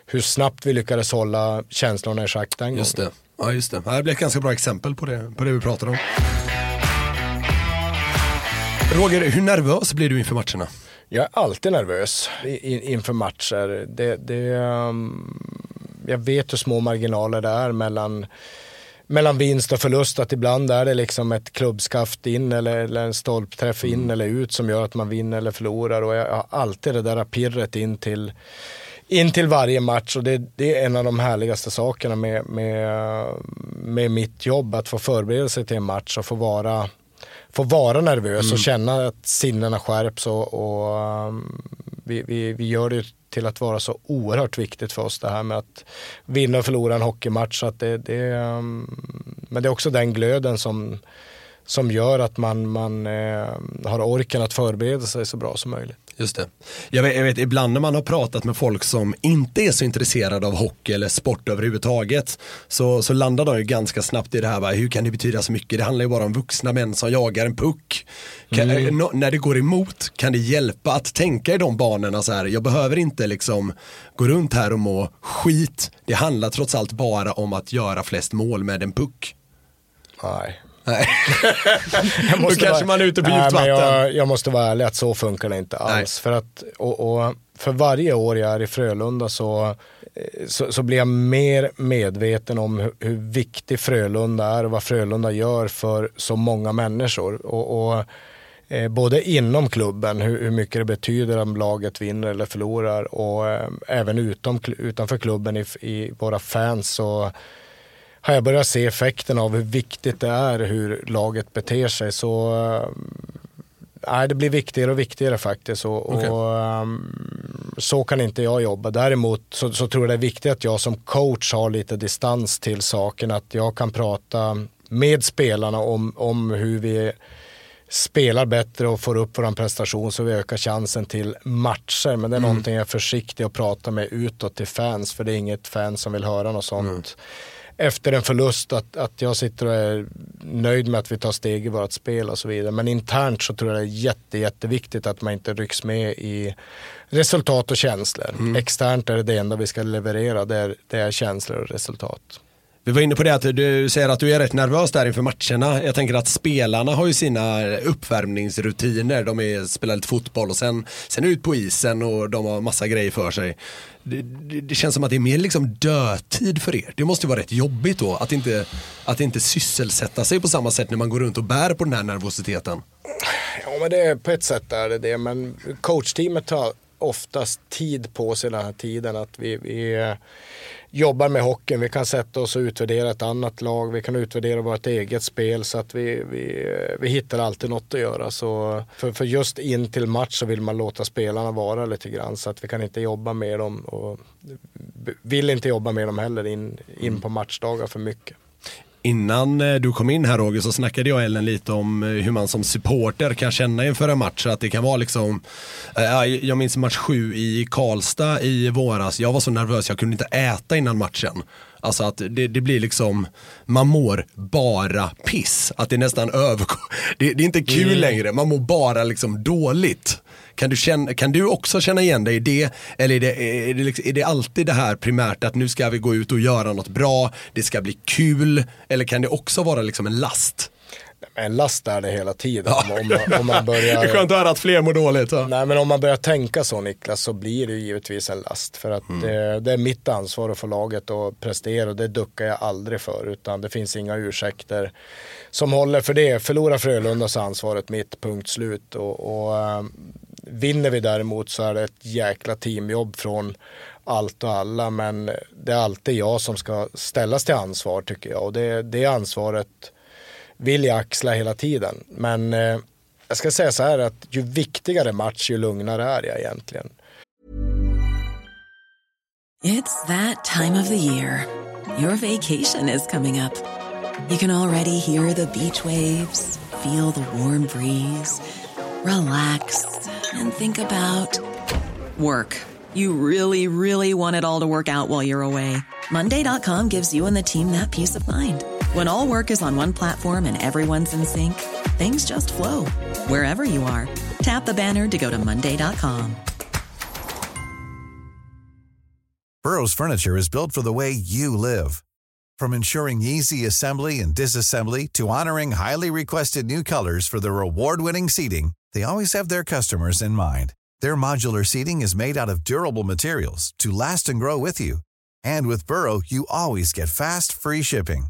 hur snabbt vi lyckades hålla känslorna i schack den
Just
gången.
det. Ja just det. Det blir ett ganska bra exempel på det, på det vi pratar om. Roger, hur nervös blir du inför matcherna?
Jag är alltid nervös inför matcher. Det, det, um, jag vet hur små marginaler det är mellan, mellan vinst och förlust att ibland är det liksom ett klubbskaft in eller, eller en stolpträff in
Mm.
eller ut som gör att man vinner eller förlorar och jag har alltid det där pirret in till in till varje match och det, det är en av de härligaste sakerna med, med, med mitt jobb. Att få förbereda sig till en match och få vara, få vara nervös
Mm.
och känna att sinnena skärps och, och um, vi, vi, vi gör det till att vara så oerhört viktigt för oss det här med att vinna och förlora en hockeymatch. Så att det, det, um, men det är också den glöden som, som gör att man, man eh, har orken att förbereda sig så bra som möjligt.
Just det. Jag vet, jag vet, ibland när man har pratat med folk som inte är så intresserade av hockey eller sport överhuvudtaget så, så landar de ju ganska snabbt i det här, va? hur kan det betyda så mycket? Det handlar ju bara om vuxna män som jagar en puck. Kan,
Mm.
eh, nå- när det går emot, kan det hjälpa att tänka i de banorna så här, jag behöver inte liksom gå runt här och må skit. Det handlar trots allt bara om att göra flest mål med en puck.
Nej.
Nej. Då kanske
vara-
man är ute på djupt vatten.
Jag, jag måste vara ärlig att så funkar det inte alls. För, att, och, och för varje år jag är i Frölunda så, eh, så, så blir jag mer medveten om hur, hur viktig Frölunda är och vad Frölunda gör för så många människor. Och, och eh, både inom klubben, hur, hur mycket det betyder om laget vinner eller förlorar och eh, även utom, utanför klubben i, i våra fans. Så, har jag börjat se effekten av hur viktigt det är hur laget beter sig så eh, nej, det blir viktigare och viktigare faktiskt. Och,
Okej.
och, ehm, så kan inte jag jobba. Däremot så, så tror jag det är viktigt att jag som coach har lite distans till saken. Att jag kan prata med spelarna om, om hur vi spelar bättre och får upp vår prestation så vi ökar chansen till matcher. Men det är
Mm.
någonting jag är försiktig att prata med utåt till fans för det är inget fan som vill höra något sånt. Efter en förlust att, att jag sitter och är nöjd med att vi tar steg i vårt spel och så vidare. Men internt så tror jag det är jätte, jätteviktigt att man inte rycks med i resultat och känslor. Externt är det det enda vi ska leverera, det är, det är känslor och resultat.
Vi var inne på det att du säger att du är rätt nervös där inför matcherna. Jag tänker att spelarna har ju sina uppvärmningsrutiner. De är, spelar lite fotboll och sen, sen ut på isen och de har massa grejer för sig. Det, det, det känns som att det är mer liksom dödtid för er. Det måste ju vara rätt jobbigt då att inte, att inte sysselsätta sig på samma sätt när man går runt och bär på den här nervositeten.
Ja, men det är, på ett sätt är det det. Men coachteamet tar oftast tid på sig den här tiden. Att vi, vi jobbar med hockeyn. Vi kan sätta oss och utvärdera ett annat lag. Vi kan utvärdera vårt eget spel. Så att vi, vi, vi hittar alltid något att göra. Så för, för just in till match så vill man låta spelarna vara lite grann. Så att vi kan inte jobba med dem. Och vill inte jobba med dem heller in, in på matchdagar för mycket.
Innan eh, du kom in här Roger så snackade jag och Ellen lite om eh, hur man som supporter kan känna inför en match. Att det kan vara liksom, eh, jag minns match sju i Karlstad i våras. Jag var så nervös jag kunde inte äta innan matchen. Alltså att det, det blir liksom, man mår bara piss. Att det nästan övergår. Det, det är inte kul
Mm.
längre, man mår bara liksom dåligt. Kan du, känna, kan du också känna igen dig i det? Eller är det, är, det liksom, är det alltid det här primärt att nu ska vi gå ut och göra något bra, det ska bli kul? Eller kan det också vara liksom en last?
En last är det hela tiden. Om, om, om man börjar...
Det är skönt att höra att fler mår dåligt. Ja.
Nej men om man börjar tänka så Niklas så blir det ju givetvis en last. För att det, det är mitt ansvar att få laget att prestera och det duckar jag aldrig för. Utan det finns inga ursäkter som håller för det. Förlorar Frölunda så är ansvaret mitt, punkt slut. Och, och eh, vinner vi däremot så är det ett jäkla teamjobb från allt och alla. Men det är alltid jag som ska ställas till ansvar tycker jag. Och det, det ansvaret vill jag axla hela tiden. Men eh, jag ska säga så här att ju viktigare match ju lugnare är jag egentligen.
It's that time of the year. Your vacation is coming up. You can already hear the beach waves, feel the warm breeze, relax, and think about work. You really, really want it all to work out while you're away. Monday.com gives you and the team that peace of mind. When all work is on one platform and everyone's in sync, things just flow wherever you are. Tap the banner to go to Monday.com.
Burrow's furniture is built for the way you live. From ensuring easy assembly and disassembly to honoring highly requested new colors for their award-winning seating, they always have their customers in mind. Their modular seating is made out of durable materials to last and grow with you. And with Burrow, you always get fast, free shipping.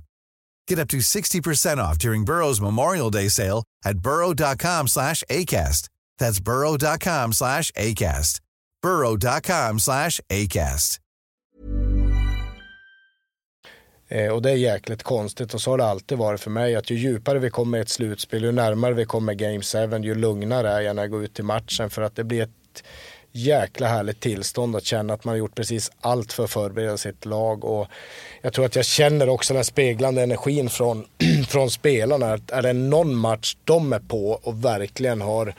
Get up to 60% off during Burrow's Memorial Day sale at burrow.com slash ACAST. That's burrow.com slash ACAST. burrow.com slash ACAST.
Eh, och det är jäkligt konstigt och så har det alltid varit för mig att ju djupare vi kommer i ett slutspel, ju närmare vi kommer Game 7, ju lugnare är jag när jag går ut i matchen för att det blir ett jäkla härligt tillstånd att känna att man har gjort precis allt för att förbereda sitt lag och jag tror att jag känner också den speglande energin från, från spelarna. Att är det någon match de är på och verkligen har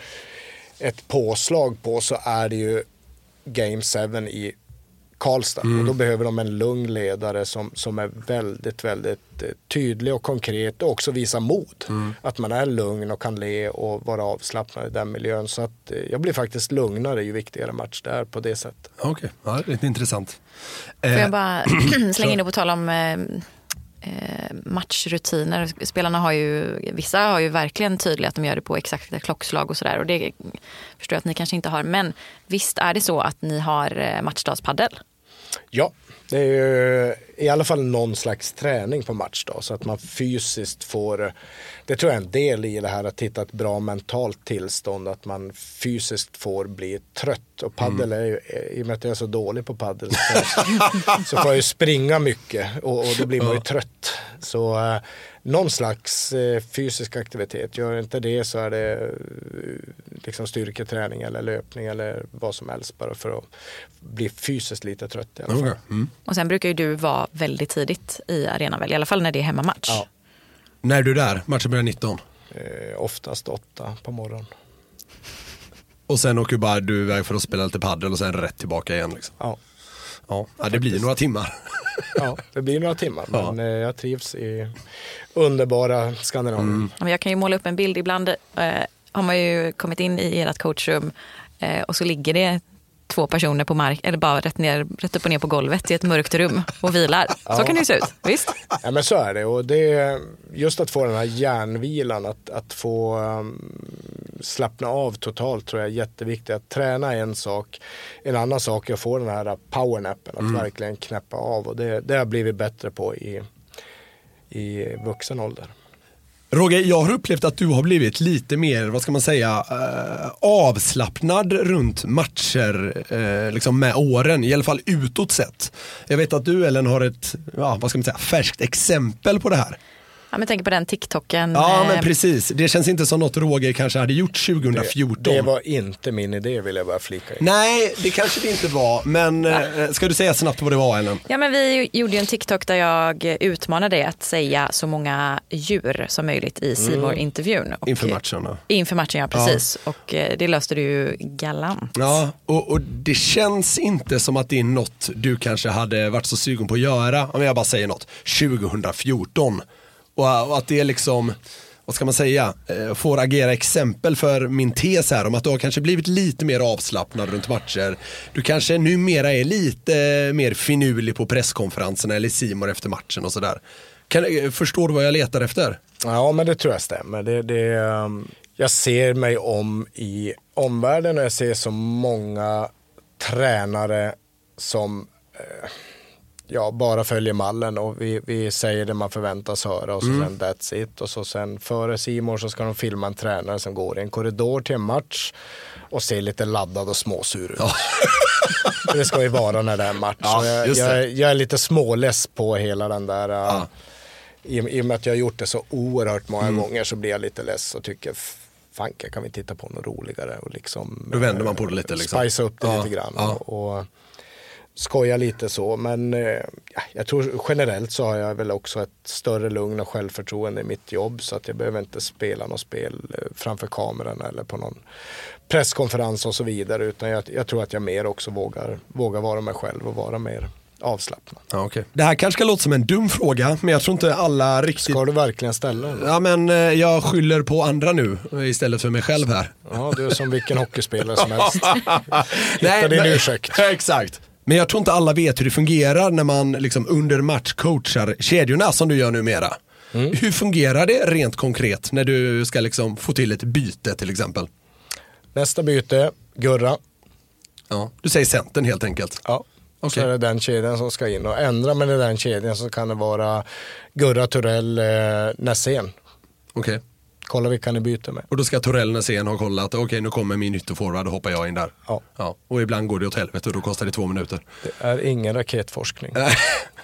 ett påslag på så är det ju Game 7 i Karlstad.
Mm.
Och då behöver de en lugn ledare som, som är väldigt, väldigt eh, tydlig och konkret och också visar mod.
Mm.
Att man är lugn och kan le och vara avslappnad i den miljön. Så att eh, jag blir faktiskt lugnare ju viktigare match det är på det sättet.
Okej, ja, lite intressant.
Får
Eh,
jag bara slänga in det på tal om eh, eh, Eh, matchrutiner. Spelarna har ju, vissa har ju verkligen tydligt att de gör det på exakta klockslag och sådär. Och det förstår jag att ni kanske inte har. Men visst är det så att ni har eh, matchdagspaddel?
Ja, det är ju i alla fall någon slags träning på matchdag så att man fysiskt får, det tror jag är en del i det här att hitta ett bra mentalt tillstånd, att man fysiskt får bli trött. Och paddel är ju, i och med att jag är så dålig på paddel så, så får jag ju springa mycket och, och då blir man ju trött. Så eh, någon slags eh, fysisk aktivitet, gör inte det så är det eh, liksom styrketräning eller löpning eller vad som helst bara för att bli fysiskt lite trött i alla fall.
Mm.
Och sen brukar ju du vara väldigt tidigt i arenan väl? I alla fall när det är hemmamatch.
Ja.
När är du där? Matchen börjar 19.
Eh, oftast åtta på morgonen.
Och sen åker bara du iväg för att spela lite paddel och sen rätt tillbaka igen. Liksom.
Ja.
Ja, ja, det blir några timmar.
ja, det blir några timmar
Ja.
men eh, jag trivs i underbara Skandinavien.
Mm.
Ja, Jag kan ju måla upp en bild. Ibland eh, har man ju kommit in i ert coachrum eh, och så ligger det två personer på mark eller bara rätt, ner, rätt upp och ner på golvet i ett mörkt rum och vilar. Så
Ja.
kan det ju se ut. Visst?
Ja men så är det och det är just att få den här hjärnvilan, att, att få um, slappna av totalt tror jag är jätteviktigt. Att träna är en sak, en annan sak är att få den här powernappen, att
Mm.
verkligen knäppa av och det, det har jag blivit bättre på i, i vuxen ålder.
Roger, jag har upplevt att du har blivit lite mer, vad ska man säga, eh, avslappnad runt matcher eh, liksom med åren, i alla fall utåt sett. Jag vet att du Ellen har ett, ja, vad ska man säga, färskt exempel på det här.
Ja, men tänk på den TikToken.
Ja
eh,
men precis, det känns inte som något Roger kanske hade gjort 2014.
Det var inte min idé vill jag bara flika in.
Nej, det kanske det inte var, men eh, ska du säga snabbt vad det var Ellen?
Ja, men vi gjorde ju en TikTok där jag utmanade dig att säga så många djur som möjligt i simor intervjun Och-
Inför matcherna.
Inför matchen, ja precis. Och eh, det löste du ju galant.
Ja, och, och det känns inte som att det är något du kanske hade varit så sugen på att göra, om jag bara säger något, 2014. Och, och att det liksom, vad ska man säga, eh, får agera exempel för min tes här om att du har kanske blivit lite mer avslappnad runt matcher. Du kanske numera är lite mer finurlig på presskonferenserna eller Simor efter matchen och sådär. Kan, eh, förstår du vad jag letar efter?
Ja, men det tror jag stämmer. Det, det, ehm, jag ser mig om i omvärlden och jag ser så många tränare som eh, ja, bara följer mallen och vi, vi säger det man förväntas höra och så
Mm.
sen that's it. Och så sen före Simor så ska de filma en tränare som går i en korridor till en match och ser lite laddad och småsur ut. det ska ju vara när det är match.
Ja,
jag, jag, jag är lite småless på hela den där uh, i, I och med att jag har gjort det så oerhört många
Mm.
gånger så blir jag lite less och tycker "F- fanken kan vi titta på något roligare och liksom
Då vänder man på det lite, liksom.
Spice upp det
Ja,
lite grann
ja.
och, och skoja lite så men eh, ja, jag tror generellt så har jag väl också ett större lugn och självförtroende i mitt jobb så att jag behöver inte spela något spel eh, framför kameran eller på någon presskonferens och så vidare utan jag, jag tror att jag mer också vågar, vågar vara mig själv och vara mer avslappnad.
Ja, okay. Det här kanske ska låta som en dum fråga, men jag tror inte alla riktigt...
Ska du verkligen ställa den?
Ja men eh, jag skyller på andra nu istället för mig själv här.
Ja, du är som vilken hockeyspelare som helst.
Nej,
Hitta din
men-
ursäkt.
Exakt. Men jag tror inte alla vet hur det fungerar när man liksom under match coachar kedjorna som du gör numera.
Mm.
Hur fungerar det rent konkret när du ska liksom få till ett byte till exempel?
Nästa byte, Gurra.
Ja, du säger centern helt enkelt.
Ja. Så
Okej.
är det den kedjan som ska in och ändrar man i den kedjan så kan det vara Gurra Turell eh, Nässén.
Okej.
Kolla vilka ni byter med.
Och då ska Torell Nässén ha kollat, okej nu kommer min ytterforward, då hoppar jag in där.
Ja.
Ja. Och ibland går det åt helvete och då kostar det två minuter.
Det är ingen raketforskning.
Nej,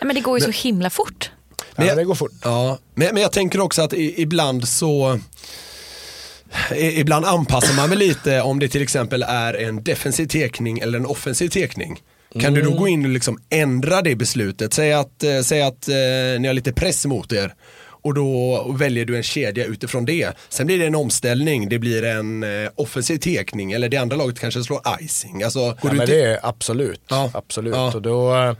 men det går ju så himla fort.
Men
ja,
jag-
det går fort.
Ja, men, men jag tänker också att i, ibland så Ibland anpassar man väl lite om det till exempel är en defensiv tekning eller en offensiv tekning. Kan du då gå in och liksom ändra det beslutet? Säg att, eh, säg att eh, ni har lite press mot er och då väljer du en kedja utifrån det. Sen blir det en omställning, det blir en eh, offensiv tekning eller det andra laget kanske slår icing. Alltså,
Ja, men det är absolut.
Ja.
absolut.
Ja.
Och då, eh,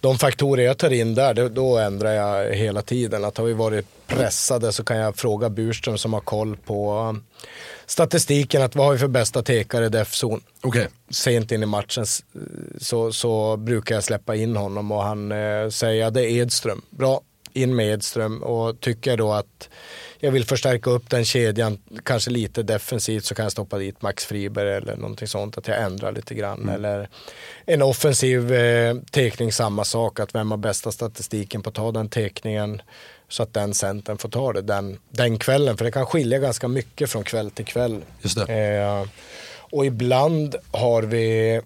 de faktorer jag tar in där, då, då ändrar jag hela tiden. Att har vi varit pressade så kan jag fråga Burström som har koll på eh, statistiken, att vad har vi för bästa tekare i def-zon?
Okej.
Sent in i matchen så, så brukar jag släppa in honom och han eh, säger det är Edström. Bra, in med Edström och tycker jag då att jag vill förstärka upp den kedjan, kanske lite defensivt så kan jag stoppa dit Max Friberg eller någonting sånt, att jag ändrar lite grann. Eller en offensiv eh, tekning, samma sak, att vem har bästa statistiken på att ta den tekningen så att den centern får ta det den, den kvällen. För det kan skilja ganska mycket från kväll till kväll.
Just det.
Eh, och ibland har vi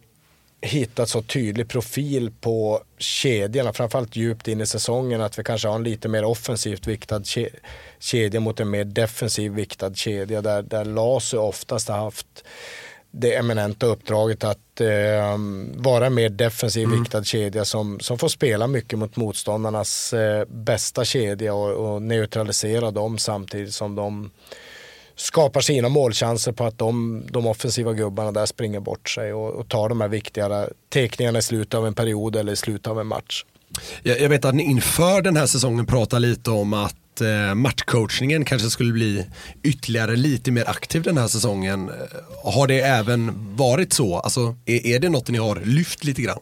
hittat så tydlig profil på kedjorna, framförallt djupt in i säsongen, att vi kanske har en lite mer offensivt viktad ke- kedja mot en mer defensiv viktad kedja där, där Lasu oftast har haft det eminenta uppdraget att eh, vara en mer defensiv viktad kedja som, som får spela mycket mot motståndarnas eh, bästa kedja och, och neutralisera dem samtidigt som de skapar sina målchanser på att de, de offensiva gubbarna där springer bort sig och, och tar de här viktigare tekningarna i slutet av en period eller i slutet av en match.
Jag, jag vet att ni inför den här säsongen pratar lite om att eh, matchcoachningen kanske skulle bli ytterligare lite mer aktiv den här säsongen. Eh, har det även varit så? Alltså, är, är det något ni har lyft lite grann?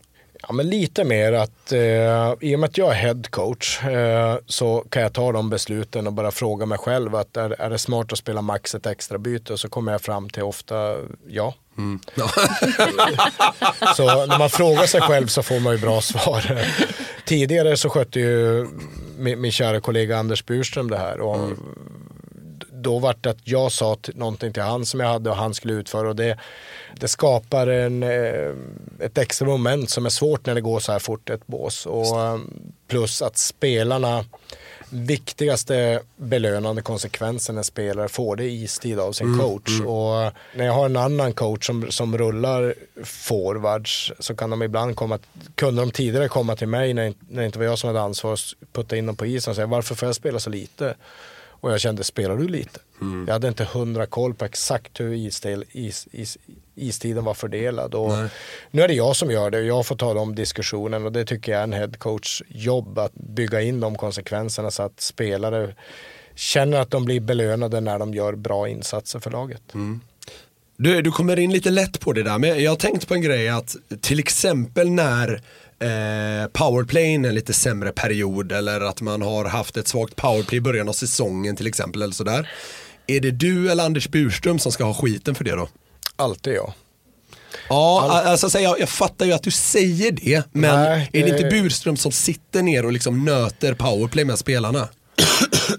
Ja, men lite mer att eh, i och med att jag är head coach eh, så kan jag ta de besluten och bara fråga mig själv att är, är det smart att spela max ett extra byte och så kommer jag fram till ofta ja. så när man frågar sig själv så får man ju bra svar. Tidigare så skötte ju min, min kära kollega Anders Burström det här och då var det att jag sa någonting till han som jag hade och han skulle utföra och det, det skapar en, eh, ett extra moment som är svårt när det går så här fort ett bås. Och, eh, plus att spelarna, viktigaste belönande konsekvensen en spelare får det är istid av sin coach. Och när jag har en annan coach som, som rullar forwards så kan de ibland komma, kunde de tidigare komma till mig när, när det inte var jag som hade ansvar att putta in dem på isen och säga varför får jag spela så lite? Och jag kände, spelar du lite? Jag hade inte hundra koll på exakt hur isdel, is, is, istiden var fördelad. Och nu är det jag som gör det och jag får ta de diskussionen och det tycker jag är en headcoach jobb att bygga in de konsekvenserna så att spelare känner att de blir belönade när de gör bra insatser för laget.
Du, du kommer in lite lätt på det där, men jag har tänkt på en grej att till exempel när eh, powerplay är en lite sämre period eller att man har haft ett svagt powerplay i början av säsongen till exempel eller sådär. Är det du eller Anders Burström som ska ha skiten för det då?
Alltid jag.
Ja, alltså, så jag, jag fattar ju att du säger det, men
Nej,
är det inte
det-
Burström som sitter ner och liksom nöter powerplay med spelarna?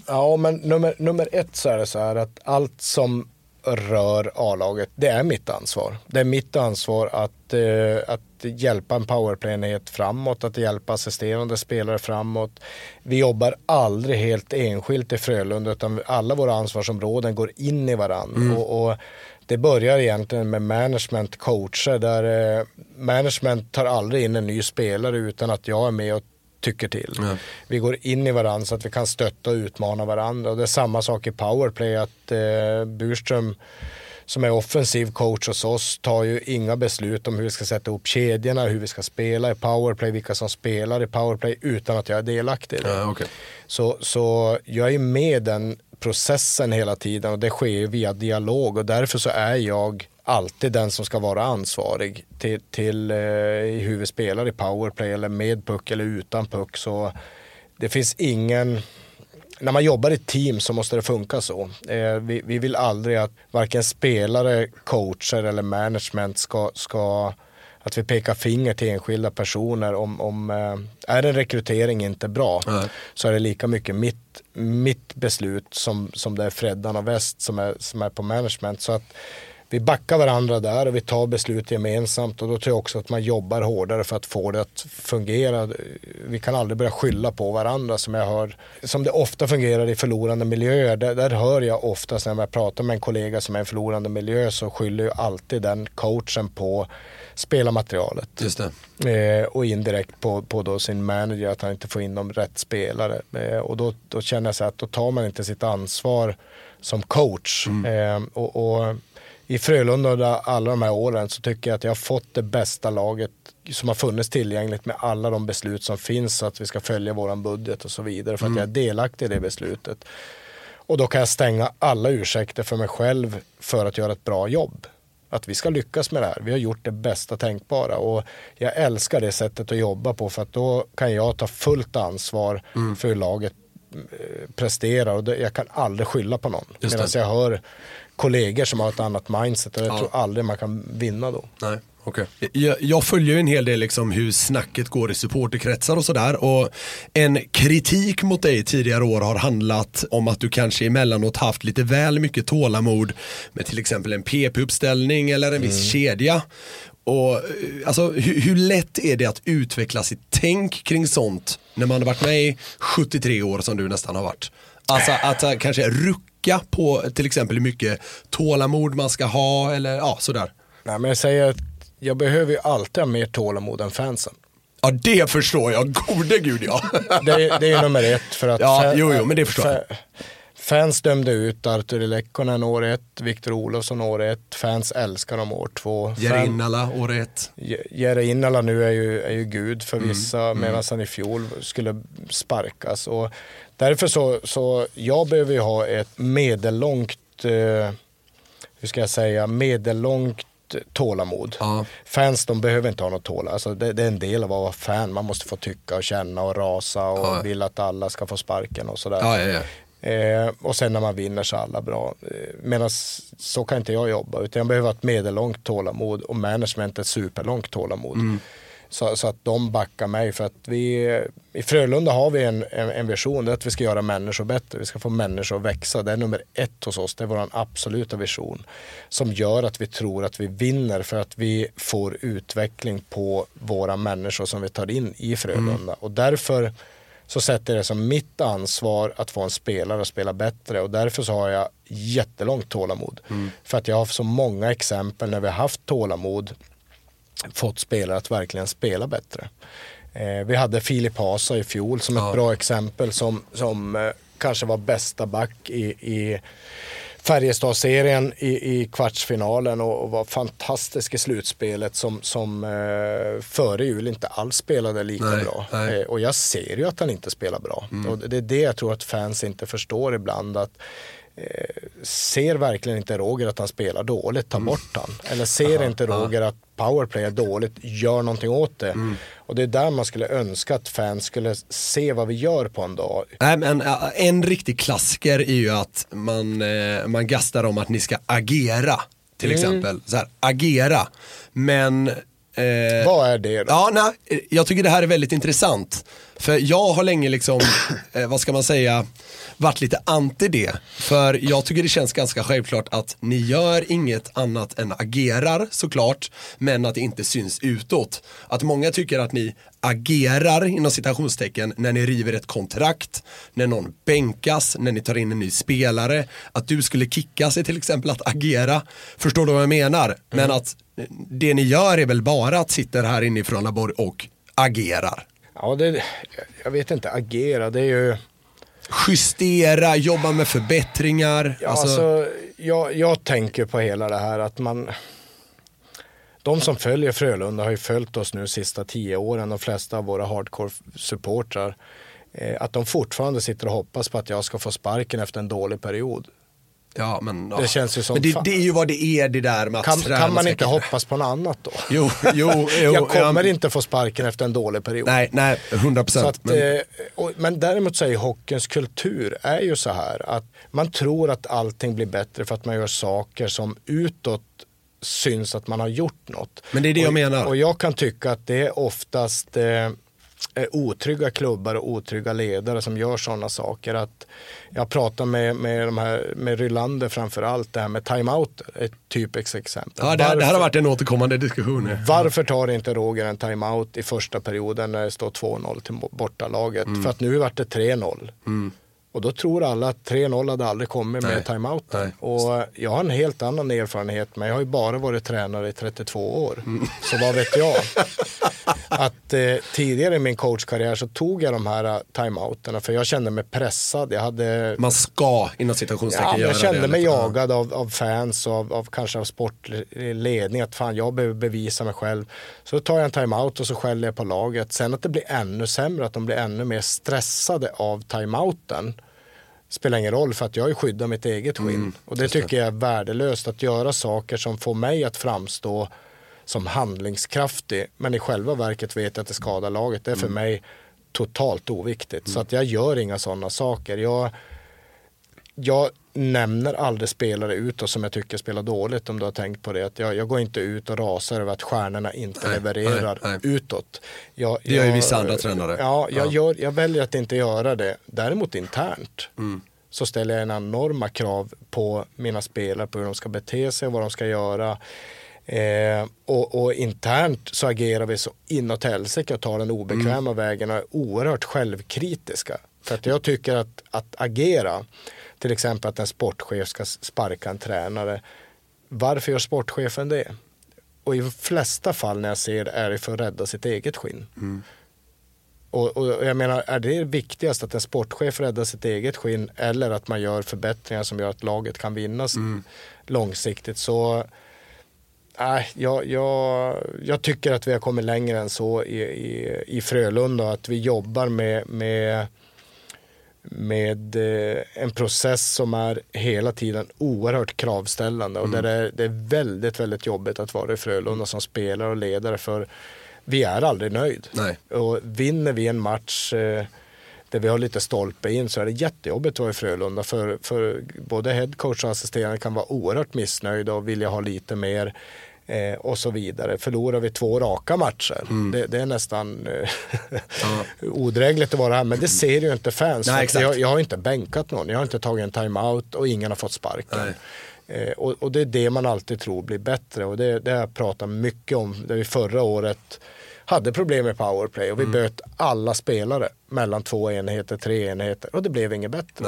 Ja, men nummer, nummer ett så är det så här att allt som rör A-laget, det är mitt ansvar. Det är mitt ansvar att, eh, att hjälpa en powerplay-enhet framåt, att hjälpa assisterande spelare framåt. Vi jobbar aldrig helt enskilt i Frölunda, utan alla våra ansvarsområden går in i varandra. Och, och det börjar egentligen med management, coacher, där eh, management tar aldrig in en ny spelare utan att jag är med och tycker till. Vi går in i varandra så att vi kan stötta och utmana varandra. Och det är samma sak i powerplay att eh, Burström som är offensiv coach hos oss tar ju inga beslut om hur vi ska sätta ihop kedjorna, hur vi ska spela i powerplay, vilka som spelar i powerplay utan att jag är delaktig i det.
Okej.
Så, så jag är med i den processen hela tiden och det sker via dialog och därför så är jag alltid den som ska vara ansvarig till, till eh, hur vi spelar i powerplay eller med puck eller utan puck. Så det finns ingen när man jobbar i team så måste det funka så. Eh, vi, vi vill aldrig att varken spelare, coacher eller management ska, ska att vi pekar finger till enskilda personer om, om eh, är en rekrytering inte bra så är det lika mycket mitt, mitt beslut som, som det är Freddan och Väst som är, som är på management. Så att vi backar varandra där och vi tar beslut gemensamt och då tror jag också att man jobbar hårdare för att få det att fungera. Vi kan aldrig börja skylla på varandra som jag hör, som det ofta fungerar i förlorande miljöer. Där, där hör jag oftast när jag pratar med en kollega som är i en förlorande miljö så skyller ju alltid den coachen på spelarmaterialet.
Just det.
Eh, och indirekt på, på då sin manager att han inte får in de rätt spelare. Eh, och då, då känner jag så att då tar man inte sitt ansvar som coach. Eh, och, och i Frölunda under alla de här åren så tycker jag att jag har fått det bästa laget som har funnits tillgängligt med alla de beslut som finns så att vi ska följa våran budget och så vidare för att jag är delaktig i det beslutet. Och då kan jag stänga alla ursäkter för mig själv för att göra ett bra jobb. Att vi ska lyckas med det här. Vi har gjort det bästa tänkbara och jag älskar det sättet att jobba på för att då kan jag ta fullt ansvar för hur laget presterar och jag kan aldrig skylla på någon. Medan jag hör kollegor som har ett annat mindset och jag
Ja.
tror aldrig man kan vinna då.
Nej. Okay. Jag, jag följer ju en hel del liksom hur snacket går i supporterkretsar och sådär. Och en kritik mot dig tidigare år har handlat om att du kanske emellanåt haft lite väl mycket tålamod med till exempel en PP-uppställning eller en viss kedja. Och, eh, alltså, hur, hur lätt är det att utveckla sitt tänk kring sånt när man har varit med i 73 år som du nästan har varit? Alltså att eh, kanske rucka på till exempel hur mycket tålamod man ska ha eller ja, sådär.
Nej, men jag säger att jag behöver ju alltid ha mer tålamod än fansen.
Ja det förstår jag, gode gud ja.
Det, är- det är ju nummer ett för att
Ja,
fa-
jo, jo, men det förstår jag.
Fa- Fans dömde ut Arturi Lekkonen år ett, Viktor Olofsson år ett, fans älskar dem år två. Fan-
Jerinala år ett.
Je- Jere Innala nu är ju, är ju gud för
Mm,
vissa medan han i fjol skulle sparkas. Och därför så, så jag behöver ju ha ett medellångt, eh, hur ska jag säga, medellångt tålamod. Fans de behöver inte ha något tålamod. Alltså, det, det är en del av att vara fan. Man måste få tycka och känna och rasa och
Ja.
vill att alla ska få sparken och sådär.
Ja, ja, ja.
Eh, och sen när man vinner så är alla bra. Eh, Medan så kan inte jag jobba. Utan jag behöver ett medellångt tålamod och management ett superlångt tålamod. Så, så att de backar mig för att vi, i Frölunda har vi en, en, en vision, det är att vi ska göra människor bättre. Vi ska få människor att växa. Det är nummer ett hos oss, det är vår absoluta vision. Som gör att vi tror att vi vinner för att vi får utveckling på våra människor som vi tar in i Frölunda. Och därför så sätter jag det som mitt ansvar att få en spelare att spela bättre och därför så har jag jättelångt tålamod. För att jag har så många exempel när vi har haft tålamod fått spelare att verkligen spela bättre. Eh, vi hade Filip Hasa i fjol som ett bra exempel som, som eh, kanske var bästa back i, i Färjestad-serien i, i kvartsfinalen och, och var fantastisk i slutspelet som, som eh, före jul inte alls spelade lika
Nej,
bra.
nej. Mm.
Eh, och jag ser ju att han inte spelar bra. Och det är det jag tror att fans inte förstår ibland. att eh, Ser verkligen inte Roger att han spelar dåligt, ta bort han. Eller ser inte Roger att powerplay är dåligt, gör någonting åt det. Och det är där man skulle önska att fans skulle se vad vi gör på en dag.
Nej, men ä, en riktig klassiker är ju att man, eh, man gastar om att ni ska agera. Till
Mm.
exempel, så här, agera. Men eh,
Vad är det då?
Ja, nej, jag tycker det här är väldigt intressant. För jag har länge liksom, eh, vad ska man säga, varit lite anti det. För jag tycker det känns ganska självklart att ni gör inget annat än agerar såklart, men att det inte syns utåt. Att många tycker att ni agerar inom citationstecken när ni river ett kontrakt, när någon bänkas, när ni tar in en ny spelare. Att du skulle kicka sig till exempel att agera. Förstår du vad jag menar? Men att det ni gör är väl bara att sitta här inne i Frölundaborg och agerar.
Ja, det, jag vet inte, agera, det är ju...
Justera, jobba med förbättringar.
Ja,
alltså,
alltså, jag, jag tänker på hela det här att man... De som följer Frölunda har ju följt oss nu de sista tio åren, de flesta av våra hardcore-supportrar. Eh, att de fortfarande sitter och hoppas på att jag ska få sparken efter en dålig period.
Ja, men, ja.
Det känns ju som
men det, det är ju vad det är det där med att
Kan,
träna
kan man inte hoppas på något annat då?
Jo, jo, jo.
jag kommer
ja,
inte få sparken efter en dålig period.
Nej, nej, 100
Så
procent.
men... och, men däremot så är ju hockeyns kultur är ju så här att man tror att allting blir bättre för att man gör saker som utåt syns att man har gjort något.
Men det är det jag
och,
menar.
Och jag kan tycka att det är oftast eh, otrygga klubbar och otrygga ledare som gör sådana saker. Att jag pratar med, med, de här, med Rylander framför allt, det här med timeout, ett typiskt exempel.
Ja, det, här- det här har varit en återkommande diskussion.
varför tar inte Roger en timeout i första perioden när det står 2-0 till bortalaget?
Mm.
För att nu vart det 3-0. Och då tror alla att 3-0 hade aldrig kommit
Nej.
med timeouten.
Nej.
Och jag har en helt annan erfarenhet, men jag har ju bara varit tränare i 32 år.
Mm.
Så vad vet jag? att eh, tidigare i min coachkarriär så tog jag de här eh, timeouterna för jag kände mig pressad. Jag hade
Man ska inom citationstecken
Ja,
göra
jag kände
det.
mig jagad av, av fans och av, av kanske av sportledning att fan jag behöver bevisa mig själv. Så då tar jag en timeout och så skäller jag på laget. Sen att det blir ännu sämre, att de blir ännu mer stressade av timeouten spelar ingen roll för att jag skyddat mitt eget skinn.
Mm,
och det tycker jag är värdelöst att göra saker som får mig att framstå som handlingskraftig men i själva verket vet jag att det skadar laget. Det är för
Mm.
mig totalt oviktigt. Så att jag gör inga sådana saker. Jag, jag nämner aldrig spelare utåt som jag tycker spelar dåligt om du har tänkt på det. Att jag, jag går inte ut och rasar över att stjärnorna inte
Nej,
levererar
nej, nej.
utåt. Jag,
Det gör ju vissa andra tränare.
Ja, jag,
Ja.
Gör, jag väljer att inte göra det. Däremot internt
Mm.
så ställer jag en enorma krav på mina spelare på hur de ska bete sig och vad de ska göra. Eh, och, och internt så agerar vi så inåt helsike och tar den obekväma
Mm.
vägen och är oerhört självkritiska. För att jag tycker att, att agera, till exempel att en sportchef ska sparka en tränare. Varför gör sportchefen det? Och i de flesta fall när jag ser det är det för att rädda sitt eget skinn. Och, och jag menar, är det viktigast att en sportchef räddar sitt eget skinn eller att man gör förbättringar som gör att laget kan vinnas långsiktigt så Nej, jag, jag, jag tycker att vi har kommit längre än så i, i, i Frölunda att vi jobbar med, med, med eh, en process som är hela tiden oerhört kravställande och där det är, det är väldigt, väldigt jobbigt att vara i Frölunda som spelare och ledare för vi är aldrig nöjd.
Nej.
Och vinner vi en match eh, där vi har lite stolpe in så är det jättejobbigt att vara i Frölunda för, för både headcoach och assisterande kan vara oerhört missnöjda och vilja ha lite mer eh, och så vidare. Förlorar vi två raka matcher,
Mm.
det, det är nästan eh, odrägligt att vara här men det ser ju inte fans.
Nej,
jag, jag har inte bänkat någon, jag har inte tagit en timeout och ingen har fått sparken. Eh, och, och det är det man alltid tror blir bättre och det, det har jag pratat mycket om. Där vi förra året hade problem med powerplay och vi böt alla spelare mellan två enheter, tre enheter och det blev inget bättre.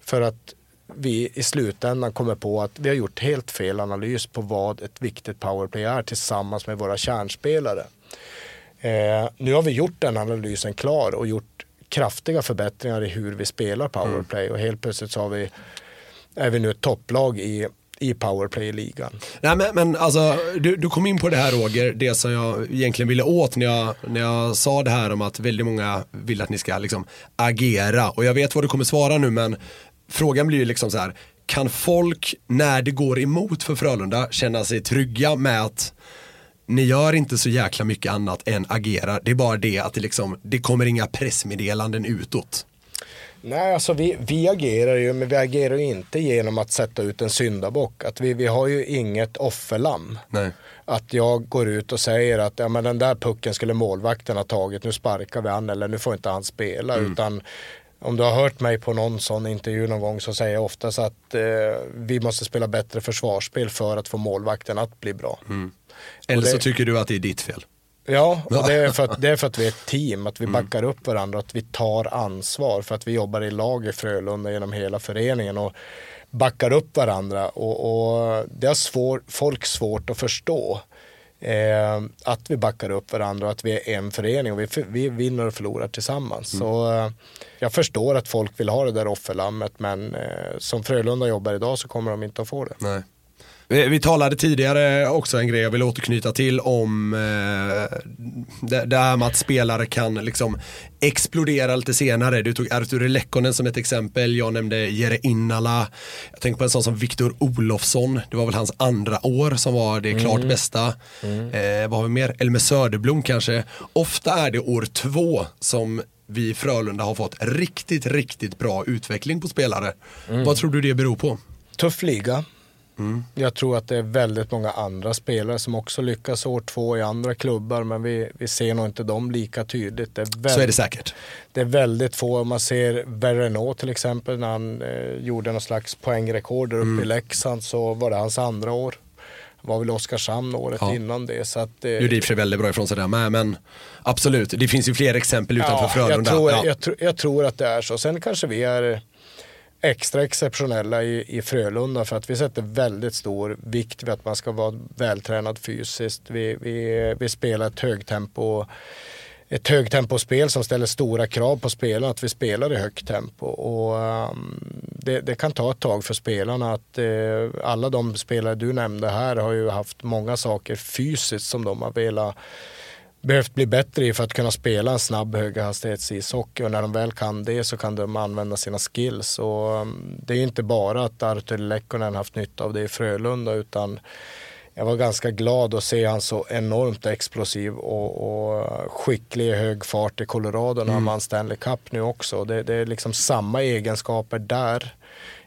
För att vi i slutändan kommer på att vi har gjort helt fel analys på vad ett viktigt powerplay är tillsammans med våra kärnspelare. Eh, nu har vi gjort den analysen klar och gjort kraftiga förbättringar i hur vi spelar powerplay och helt plötsligt så har vi, är vi nu ett topplag i, i powerplay-ligan.
Nej men, men alltså, du, du kom in på det här Roger, det som jag egentligen ville åt när jag, när jag sa det här om att väldigt många vill att ni ska liksom agera. Och jag vet vad du kommer svara nu men frågan blir ju liksom så här, kan folk när det går emot för Frölunda känna sig trygga med att ni gör inte så jäkla mycket annat än agera. Det är bara det att det, liksom, det kommer inga pressmeddelanden utåt.
Nej, alltså vi, vi agerar ju, men vi agerar ju inte genom att sätta ut en syndabock. Att vi, vi har ju inget offerlamm.
Nej.
Att jag går ut och säger att ja, men den där pucken skulle målvakten ha tagit, nu sparkar vi han eller nu får inte han spela.
Mm.
Utan om du har hört mig på någon sån intervju någon gång så säger jag oftast att eh, vi måste spela bättre försvarsspel för att få målvakten att bli bra.
Eller
Och
så
det-
tycker du att det är ditt fel.
Ja, och det är, för att, det är för att vi är ett team, att vi backar upp varandra, att vi tar ansvar för att vi jobbar i lag i Frölunda genom hela föreningen och backar upp varandra och, och det har svår, folk svårt att förstå. Eh, att vi backar upp varandra och att vi är en förening och vi, vi vinner och förlorar tillsammans. Så eh, jag förstår att folk vill ha det där offerlammet men eh, som Frölunda jobbar idag så kommer de inte att få det.
Nej. Vi, vi talade tidigare också en grej jag vill återknyta till om eh, det, det här med att spelare kan liksom explodera lite senare. Du tog Arturi Lekkonen som ett exempel, jag nämnde Jere Innala. Jag tänker på en sån som Viktor Olofsson, det var väl hans andra år som var det klart
Mm.
bästa. Eh, vad har vi mer? Elmer Söderblom kanske. Ofta är det år två som vi i Frölunda har fått riktigt, riktigt bra utveckling på spelare.
Mm.
Vad tror du det beror på?
Tuff liga. Jag tror att det är väldigt många andra spelare som också lyckas år två i andra klubbar men vi, vi ser nog inte dem lika tydligt. Det är väldigt,
Så är det säkert.
Det är väldigt få, om man ser Verrenault till exempel när han eh, gjorde någon slags poängrekord uppe
Mm.
i Leksand så var det hans andra år. Var väl Oskarshamn året
Ja.
innan det. Så att, eh,
och för sig väldigt bra ifrån sig där med, men absolut, det finns ju fler exempel utanför
jag,
Frölunda.
tror,
Ja.
jag, jag tror att det är så. Sen kanske vi är extra exceptionella i, i Frölunda för att vi sätter väldigt stor vikt vid att man ska vara vältränad fysiskt. Vi, vi, vi spelar ett högtempo ett högtempospel som ställer stora krav på spelarna att vi spelar i högt tempo. Och, um, det, det kan ta ett tag för spelarna att uh, alla de spelare du nämnde här har ju haft många saker fysiskt som de har velat behövt bli bättre i för att kunna spela en snabb höghastighetsishockey och när de väl kan det så kan de använda sina skills. Och um, det är inte bara att Artur Lekkonen haft nytta av det i Frölunda utan jag var ganska glad att se han så enormt explosiv och, och skicklig i hög fart i Colorado när han vann Stanley Cup nu också. Det, det är liksom samma egenskaper där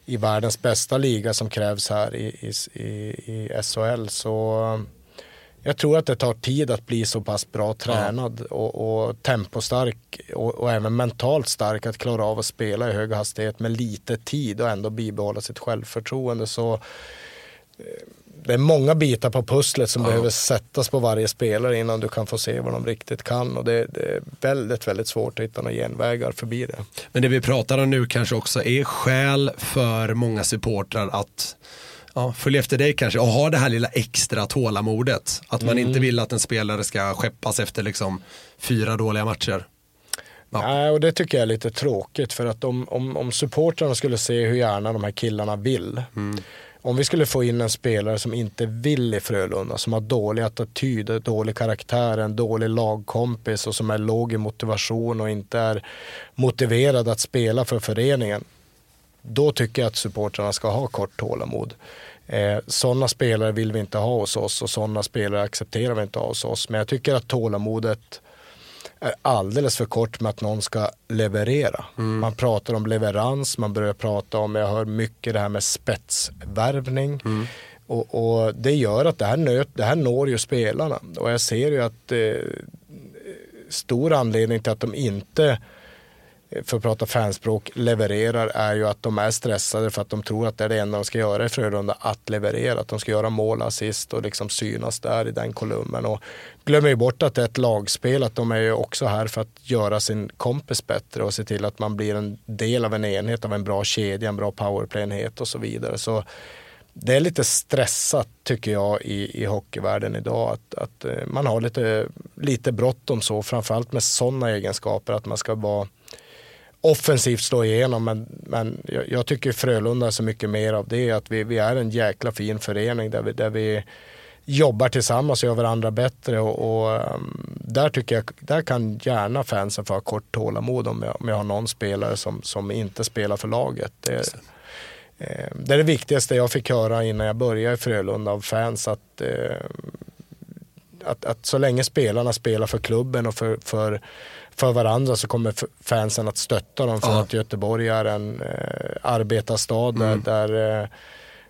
i världens bästa liga som krävs här i, i, i, i SHL. Så um, jag tror att det tar tid att bli så pass bra tränad och, och tempostark och, och även mentalt stark att klara av att spela i hög hastighet med lite tid och ändå bibehålla sitt självförtroende. Så eh, det är många bitar på pusslet som behöver sättas på varje spelare innan du kan få se vad de riktigt kan och det, det är väldigt, väldigt svårt att hitta några genvägar förbi det.
Men det vi pratar om nu kanske också är skäl för många supportrar att ja, följa efter dig kanske och ha det här lilla extra tålamodet. Att man
Mm.
inte vill att en spelare ska skeppas efter liksom fyra dåliga matcher.
Nej, och det tycker jag är lite tråkigt för att om, om, om supportrarna skulle se hur gärna de här killarna vill. Om vi skulle få in en spelare som inte vill i Frölunda, som har dålig attityd, dålig karaktär, en dålig lagkompis och som är låg i motivation och inte är motiverad att spela för föreningen. Då tycker jag att supportrarna ska ha kort tålamod. Eh, sådana spelare vill vi inte ha hos oss och sådana spelare accepterar vi inte ha hos oss. Men jag tycker att tålamodet är alldeles för kort med att någon ska leverera. Man pratar om leverans, man börjar prata om, jag hör mycket det här med spetsvärvning. Och, och det gör att det här, nöt, det här når ju spelarna. Och jag ser ju att eh, stor anledning till att de inte för att prata fanspråk, levererar är ju att de är stressade för att de tror att det är det enda de ska göra i Frölunda, att leverera. Att de ska göra mål, assist och liksom synas där i den kolumnen. Och glömmer ju bort att det är ett lagspel, att de är ju också här för att göra sin kompis bättre och se till att man blir en del av en enhet, av en bra kedja, en bra powerplay-enhet och så vidare. Så det är lite stressat tycker jag i, i hockeyvärlden idag. Att, att eh, man har lite, lite bråttom så, framförallt med sådana egenskaper att man ska vara offensivt slå igenom men, men jag, jag tycker Frölunda är så mycket mer av det att vi, vi är en jäkla fin förening där vi, där vi jobbar tillsammans och gör varandra bättre och, och um, där tycker jag, där kan gärna fansen få ha kort tålamod om jag, om jag har någon spelare som, som inte spelar för laget. Det, eh, det är det viktigaste jag fick höra innan jag började i Frölunda av fans att eh, att, att så länge spelarna spelar för klubben och för, för, för varandra så kommer fansen att stötta dem för
Ja.
att Göteborg är en eh, arbetarstad där,
Mm.
där eh,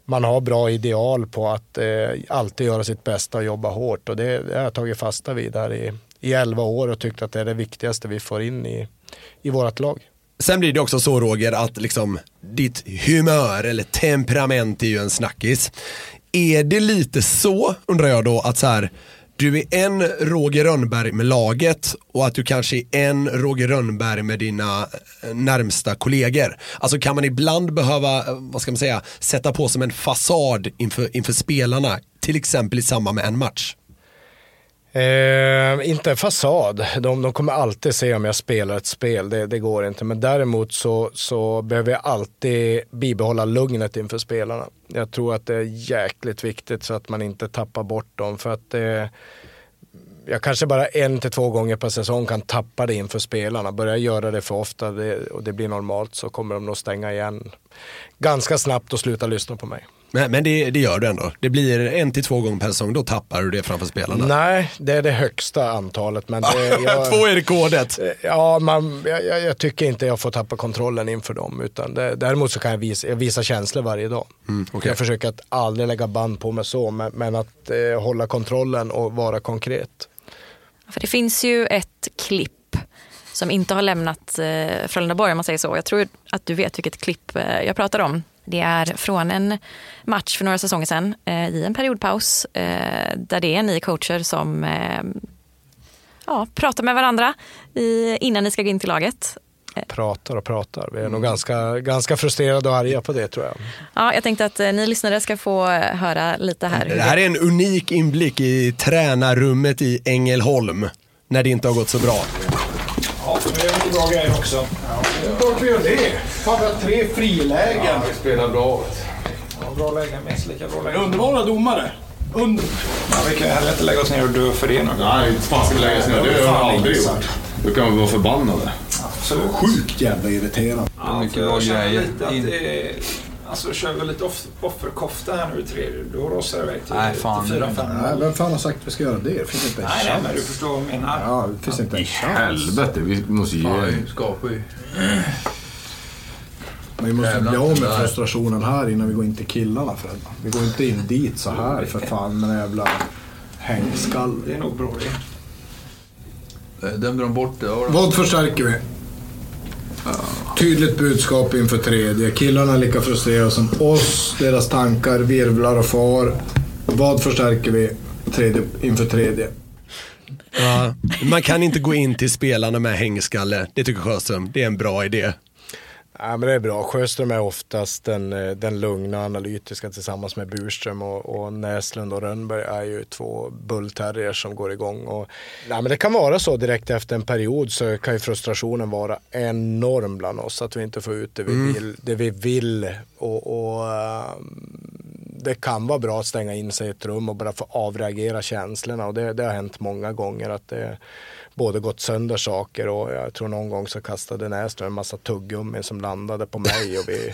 man har bra ideal på att eh, alltid göra sitt bästa och jobba hårt och det, det har jag tagit fasta vid här i, i 11 år och tyckt att det är det viktigaste vi får in i, i vårt lag.
Sen blir det också så Roger att liksom ditt humör eller temperament är ju en snackis. Är det lite så, undrar jag då, att så här, du är en Roger Rönnberg med laget och att du kanske är en Roger Rönnberg med dina eh, närmsta kollegor. Alltså kan man ibland behöva, eh, vad ska man säga, sätta på som en fasad inför, inför spelarna, till exempel i samband med en match?
Eh, inte en fasad. De, de kommer alltid se om jag spelar ett spel, det, det går inte. Men däremot så, så behöver jag alltid bibehålla lugnet inför spelarna. Jag tror att det är jäkligt viktigt så att man inte tappar bort dem. För att eh, jag kanske bara en till två gånger per säsong kan tappa det inför spelarna. Börjar jag göra det för ofta det, och det blir normalt så kommer de nog stänga igen ganska snabbt och sluta lyssna på mig.
Men, men det, det gör du ändå. Det blir en till två gånger per säsong, då tappar du det framför spelarna.
Nej, det är det högsta antalet. Men det, jag,
Två är rekordet.
Ja, man, jag, jag, tycker inte jag får tappa kontrollen inför dem. Utan det, däremot så kan jag visa, jag visa känslor varje dag.
Mm, okej.
Jag försöker att aldrig lägga band på mig så, men, men att eh, hålla kontrollen och vara konkret.
För det finns ju ett klipp som inte har lämnat eh, Frölundaborg om man säger så. Jag tror att du vet vilket klipp eh, jag pratar om. Det är från en match för några säsonger sedan eh, i en periodpaus eh, där det är ni coacher som eh, ja, pratar med varandra i, innan ni ska gå in till laget.
Pratar och pratar. Vi är nog ganska, ganska frustrerade och arga på det tror jag.
Ja, jag tänkte att eh, ni lyssnare ska få höra lite här.
Det här är en unik inblick i tränarrummet i Ängelholm. När det inte har gått så bra.
Ja, det är en bra grej också. Klart vi gör det. Fan, vi har tre frilägen. Ja,
vi spelar bra.
Ja, bra lägen, minst lika bra lägen. Underbara domare. Under.
Ja, vi kan ju heller inte lägga oss ner och dö för det nu.
Nej, inte fan ska vi lägga oss ner. Det har jag aldrig gjort. Då kan vi vara förbannade.
Absolut.
Sjukt jävla irriterande.
Ja,
mycket bra grejer.
Alltså kör vi lite off- offerkofta här nu i tredje, då rossar det iväg till,
Nej, fan.
till 4-5.
Nej, vem fan har sagt att vi ska göra det? Det finns inte en
Nej, nej,
chans.
men du förstår vad jag menar.
Ja, det finns inte en chans.
Helvete, vi måste ge...
Fan,
skapar ju...
Men vi måste bli av med
Nej.
frustrationen här innan vi går in till killarna. För vi går inte in dit så här för fan med en jävla hängskall.
Det är nog bra det.
Dömde de bort det? Ja.
Vad förstärker vi? Tydligt budskap inför tredje. Killarna är lika frustrerade som oss. Deras tankar virvlar och far. Vad förstärker vi tredje, inför tredje?
Ja, man kan inte gå in till spelarna med hängskalle. Det tycker Sjöström. Det är en bra idé.
Ja, men det är bra. Sjöström är oftast den, eh, den lugna analytiska tillsammans med Burström och, och Näslund och Rönnberg är ju två bullterriers som går igång. Och, ja, men det kan vara så direkt efter en period så kan ju frustrationen vara enorm bland oss att vi inte får ut det vi
Mm.
vill. Det vi vill och, och ehm, det kan vara bra att stänga in sig i ett rum och bara få avreagera känslorna och det, det har hänt många gånger att det både gått sönder saker och jag tror någon gång så kastade Näsström en massa tuggummi som landade på mig och vi,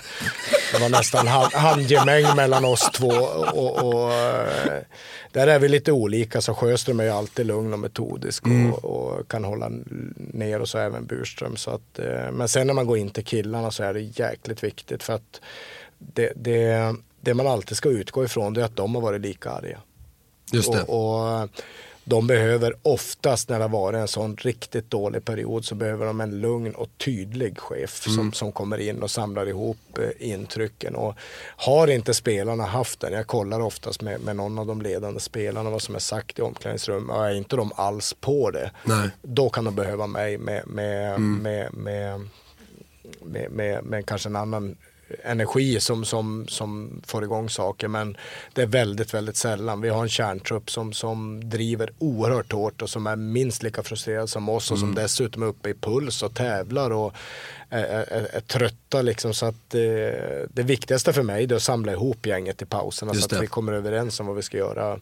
det var nästan hand, handgemäng mellan oss två och, och eh, där är vi lite olika så Sjöström är ju alltid lugn och metodisk
Mm.
och, och kan hålla ner och så även Burström. Så att, eh, men sen när man går in till killarna så är det jäkligt viktigt för att det, det, det man alltid ska utgå ifrån det är att de har varit lika arga.
Just det.
Och, och de behöver oftast när det har varit en sån riktigt dålig period så behöver de en lugn och tydlig chef som,
Mm.
som kommer in och samlar ihop eh, intrycken. Och har inte spelarna haft den, jag kollar oftast med, med någon av de ledande spelarna vad som är sagt i omklädningsrum och är inte de alls på det,
Nej.
då kan de behöva mig med, med,
Mm.
med, med, med, med, med kanske en annan energi som, som, som får igång saker men det är väldigt, väldigt sällan. Vi har en kärntrupp som, som driver oerhört hårt och som är minst lika frustrerad som oss och som
Mm.
dessutom är uppe i puls och tävlar och är, är, är trötta liksom så att eh, det viktigaste för mig är att samla ihop gänget i pauserna
Just
så att
det.
vi kommer överens om vad vi ska göra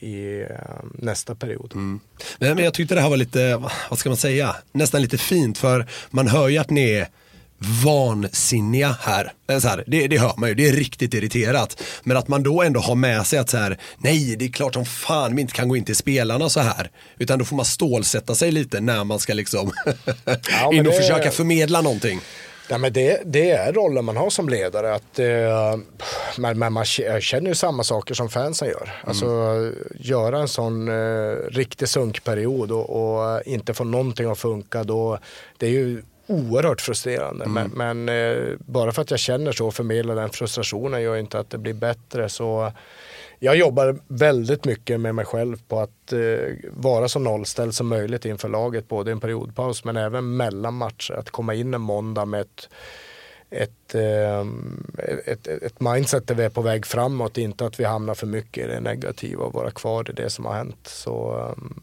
i, eh, nästa period.
Men, men jag tyckte det här var lite, vad ska man säga, nästan lite fint för man hör ju att ni är vansinniga här. Så här det, det hör man ju, det är riktigt irriterat. Men att man då ändå har med sig att så här, nej det är klart som fan vi inte kan gå in till spelarna så här. Utan då får man stålsätta sig lite när man ska liksom
Ja,
in och
det-
försöka förmedla någonting.
Ja, men det, det är rollen man har som ledare. Att, eh, men, men man känner ju samma saker som fansen gör. Alltså göra en sån eh, riktig sunkperiod och, och inte få någonting att funka. Då, det är ju oerhört frustrerande. Men, men eh, bara för att jag känner så och förmedlar den frustrationen gör inte att det blir bättre. Så jag jobbar väldigt mycket med mig själv på att eh, vara så nollställd som möjligt inför laget, både i en periodpaus men även mellan matcher. Att komma in en måndag med ett, ett, ehm, ett, ett, mindset där vi är på väg framåt, inte att vi hamnar för mycket i det negativa och vara kvar i det som har hänt. Så ehm,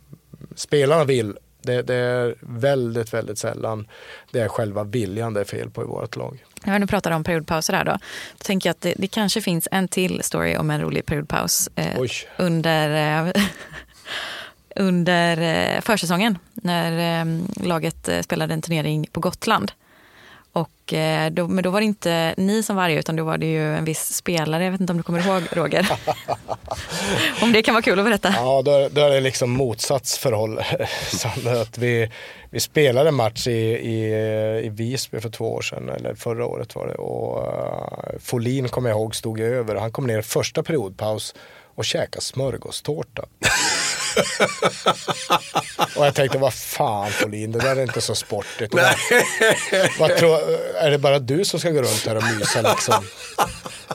spelarna vill, det, det är väldigt, väldigt sällan det är själva viljan det är fel på i vårt lag.
När du pratar om periodpauser här då, då tänker jag att det, det kanske finns en till story om en rolig periodpaus eh, under, eh, under eh, försäsongen när eh, laget eh, spelade en turnering på Gotland. Och, eh, då, men då var det inte ni som var arga utan då var det ju en viss spelare. Jag vet inte om du kommer ihåg Roger? om det kan vara kul att berätta.
Ja, då, då är det liksom motsatsförhållande. att vi, vi spelade en match i, i, i Visby för två år sedan, eller förra året var det. Och uh, Folin kommer jag ihåg stod över. Han kom ner första periodpaus och käkade smörgåstårta. och jag tänkte, vad fan Folin, det där är inte så sportigt. Vad, vad tror, är det bara du som ska gå runt här och mysa liksom?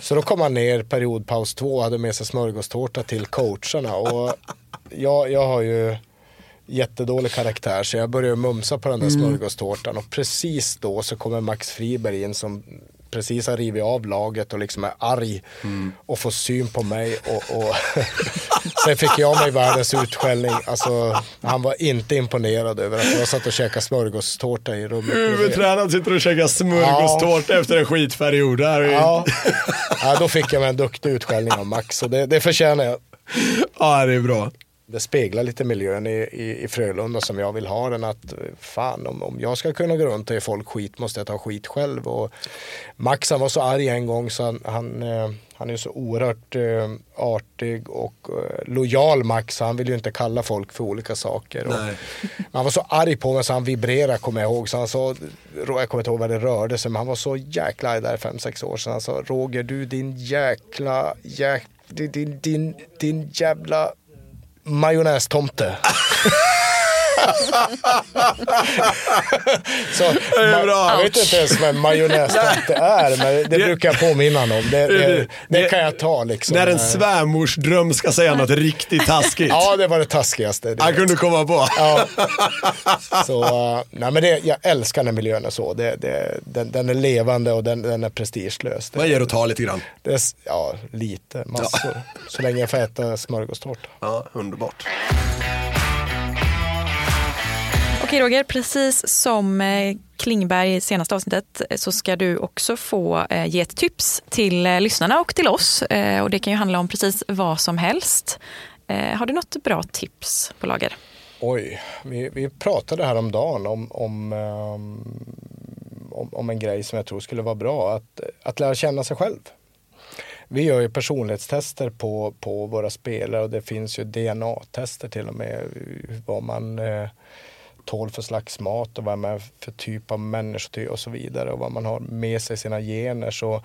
Så då kom han ner periodpaus två och hade med sig smörgåstårta till coacherna. Och jag, jag har ju jättedålig karaktär så jag började mumsa på den där
Mm.
smörgåstårtan och precis då så kommer Max Friberg in som precis har rivit av laget och liksom är arg och får syn på mig och, och sen fick jag mig världens utskällning. Alltså, han var inte imponerad över att jag satt och käkade smörgåstårta i rummet.
Huvudtränaren sitter och käkar smörgåstårta efter en skitperiod.
Ja. ja, då fick jag mig en duktig utskällning av Max och det, det förtjänar jag.
Ja, det är bra.
Det speglar lite miljön i, i, i Frölunda som jag vill ha den. Att fan, om, om jag ska kunna gå runt och ge folk skit måste jag ta skit själv. Och Max han var så arg en gång så han, han, eh, han är så oerhört eh, artig och eh, lojal Max. Han vill ju inte kalla folk för olika saker. Han var så arg på mig så han vibrerade kommer jag ihåg. Så han sa, jag kommer inte ihåg vad det rörde sig men han var så jäkla arg där fem sex år sedan. Han sa Roger du din jäkla, jäk, din, din, din, din jävla majonnästomte. så,
Det är bra.
Jag vet inte ens vad en majonnästomte är men det, brukar jag påminna om. Det, det, det, kan jag ta liksom.
När en
Eh,
svärmorsdröm ska säga något riktigt taskigt.
Ja, det var det taskigaste. Det
Han kunde komma på.
Ja. Så, uh, nej, men det, jag älskar när miljön är så. Det, det, den, den är levande och den, den är prestigelös.
Man ger och tar lite grann.
det, ja, lite, massor. Så länge jag får äta smörgåstårta.
Ja, underbart.
Okej Roger, precis som eh, Klingberg i senaste avsnittet eh, så ska du också få eh, ge ett tips till lyssnarna och till oss. Och det kan ju handla om precis vad som helst. Har du något bra tips på lager?
Oj, vi, vi pratade häromdagen om, om, om, om en grej som jag tror skulle vara bra. Att, att lära känna sig själv. Vi gör ju personlighetstester på, på våra spelare och det finns ju DNA-tester till och med. Vad man eh, tål för slags mat och vad man är för typ av människor och så vidare och vad man har med sig sina gener. Så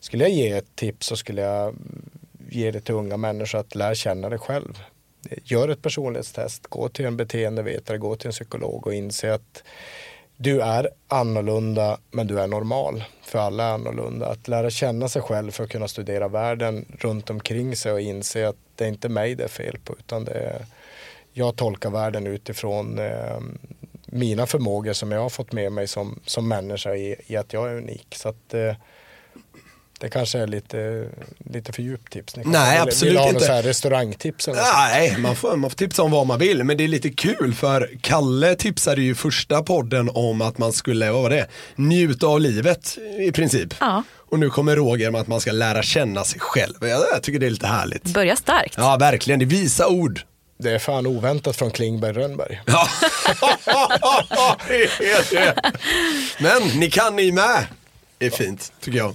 skulle jag ge ett tips så skulle jag ge det till unga människor att lära känna dig själv. Gör ett personlighetstest, gå till en beteendevetare, gå till en psykolog och inse att du är annorlunda men du är normal. För alla är annorlunda. Att lära känna sig själv för att kunna studera världen runt omkring sig och inse att det är inte mig det är fel på utan det är, jag tolkar världen utifrån eh, mina förmågor som jag har fått med mig som, som människa i, i att jag är unik. Så att, eh, det kanske är lite, lite för djupt tips.
Nej, absolut
vill
inte.
restaurangtips eller.
Nej, man får, man får tipsa om vad man vill. Men det är lite kul för Kalle tipsade ju i första podden om att man skulle, vad var det, njuta av livet i princip.
Ja.
Och nu kommer Roger med att man ska lära känna sig själv. Jag, jag tycker det är lite härligt.
Börja starkt.
Ja, verkligen. Det är visa ord.
Det är fan oväntat från Klingberg Rönnberg.
Ja, det är det. Men ni kan ni med. Det är fint, tycker jag.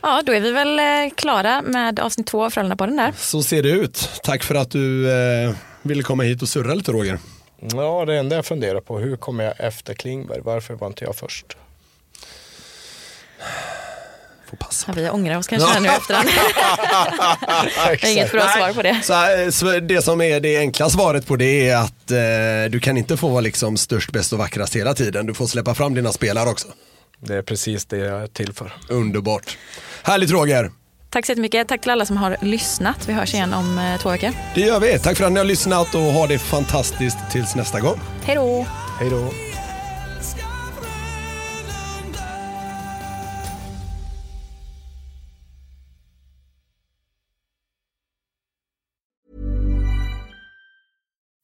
Ja, då är vi väl eh, klara med avsnitt två av Frölunda-podden där.
Så ser det ut. Tack för att du eh, ville komma hit och surra lite Roger.
Ja, det enda jag funderar på, hur kommer jag efter Klingberg? Varför var inte jag först?
Ja, vi ångrar oss kanske här nu efterhand. Jag har inget bra svar på det.
Så, här, så det som är det enkla svaret på det är att eh, du kan inte få vara liksom störst, bäst och vackrast hela tiden. Du får släppa fram dina spelare också.
Det är precis det jag är till för.
Underbart. Härligt Roger.
Tack så jättemycket. Tack till alla som har lyssnat. Vi hörs igen om eh, två veckor.
Det gör vi. Tack för att ni har lyssnat och ha det fantastiskt tills nästa gång.
Hej då!
Hej då.